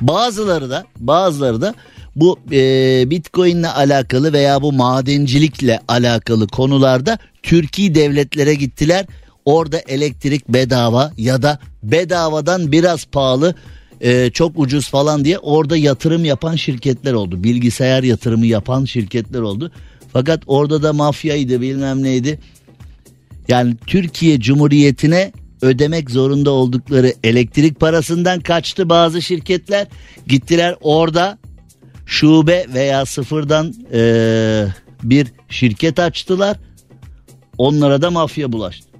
Bazıları da bazıları da bu e, Bitcoin'le alakalı veya bu madencilikle alakalı konularda Türkiye devletlere gittiler. Orada elektrik bedava ya da bedavadan biraz pahalı e, çok ucuz falan diye orada yatırım yapan şirketler oldu. Bilgisayar yatırımı yapan şirketler oldu. Fakat orada da mafyaydı bilmem neydi. Yani Türkiye Cumhuriyeti'ne ödemek zorunda oldukları elektrik parasından kaçtı bazı şirketler. Gittiler orada şube veya sıfırdan e, bir şirket açtılar. Onlara da mafya bulaştı.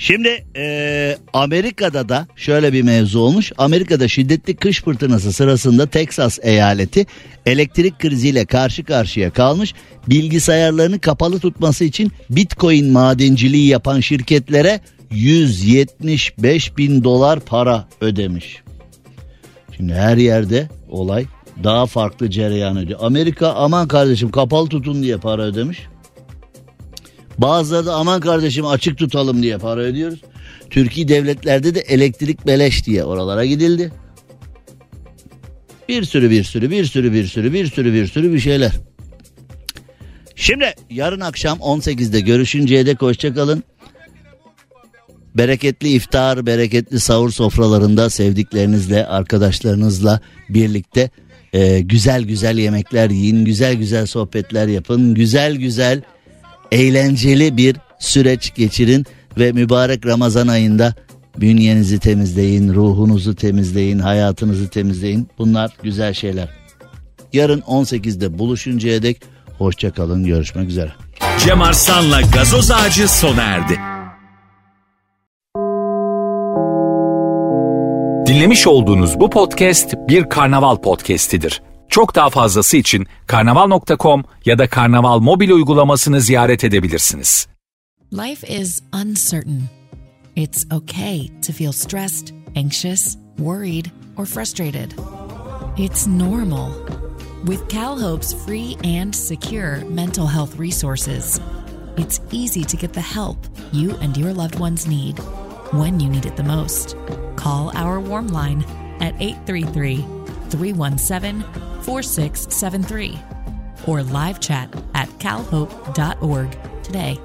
Şimdi e, Amerika'da da şöyle bir mevzu olmuş. Amerika'da şiddetli kış fırtınası sırasında Texas eyaleti elektrik kriziyle karşı karşıya kalmış. Bilgisayarlarını kapalı tutması için Bitcoin madenciliği yapan şirketlere 175 bin dolar para ödemiş. Şimdi her yerde olay daha farklı cereyan ediyor. Amerika aman kardeşim kapalı tutun diye para ödemiş. Bazıları da aman kardeşim açık tutalım diye para ödüyoruz. Türkiye devletlerde de elektrik beleş diye oralara gidildi. Bir sürü bir sürü bir sürü bir sürü bir sürü bir sürü bir şeyler. Şimdi yarın akşam 18'de görüşünceye dek hoşçakalın. Bereketli iftar, bereketli sahur sofralarında sevdiklerinizle, arkadaşlarınızla birlikte e, güzel güzel yemekler yiyin, güzel güzel sohbetler yapın, güzel güzel eğlenceli bir süreç geçirin ve mübarek Ramazan ayında bünyenizi temizleyin, ruhunuzu temizleyin, hayatınızı temizleyin. Bunlar güzel şeyler. Yarın 18'de buluşuncaya dek hoşçakalın, görüşmek üzere. Cem Arslan'la gazoz ağacı sona erdi. Dinlemiş olduğunuz bu podcast bir karnaval podcastidir. Çok daha fazlası için karnaval.com ya da karnaval mobil uygulamasını ziyaret edebilirsiniz. Life is uncertain. It's okay to feel stressed, anxious, worried, or frustrated. It's normal. With CalHope's free and secure mental health resources, it's easy to get the help you and your loved ones need when you need it the most. Call our warm line at 833 317 4673 or live chat at calhope.org today.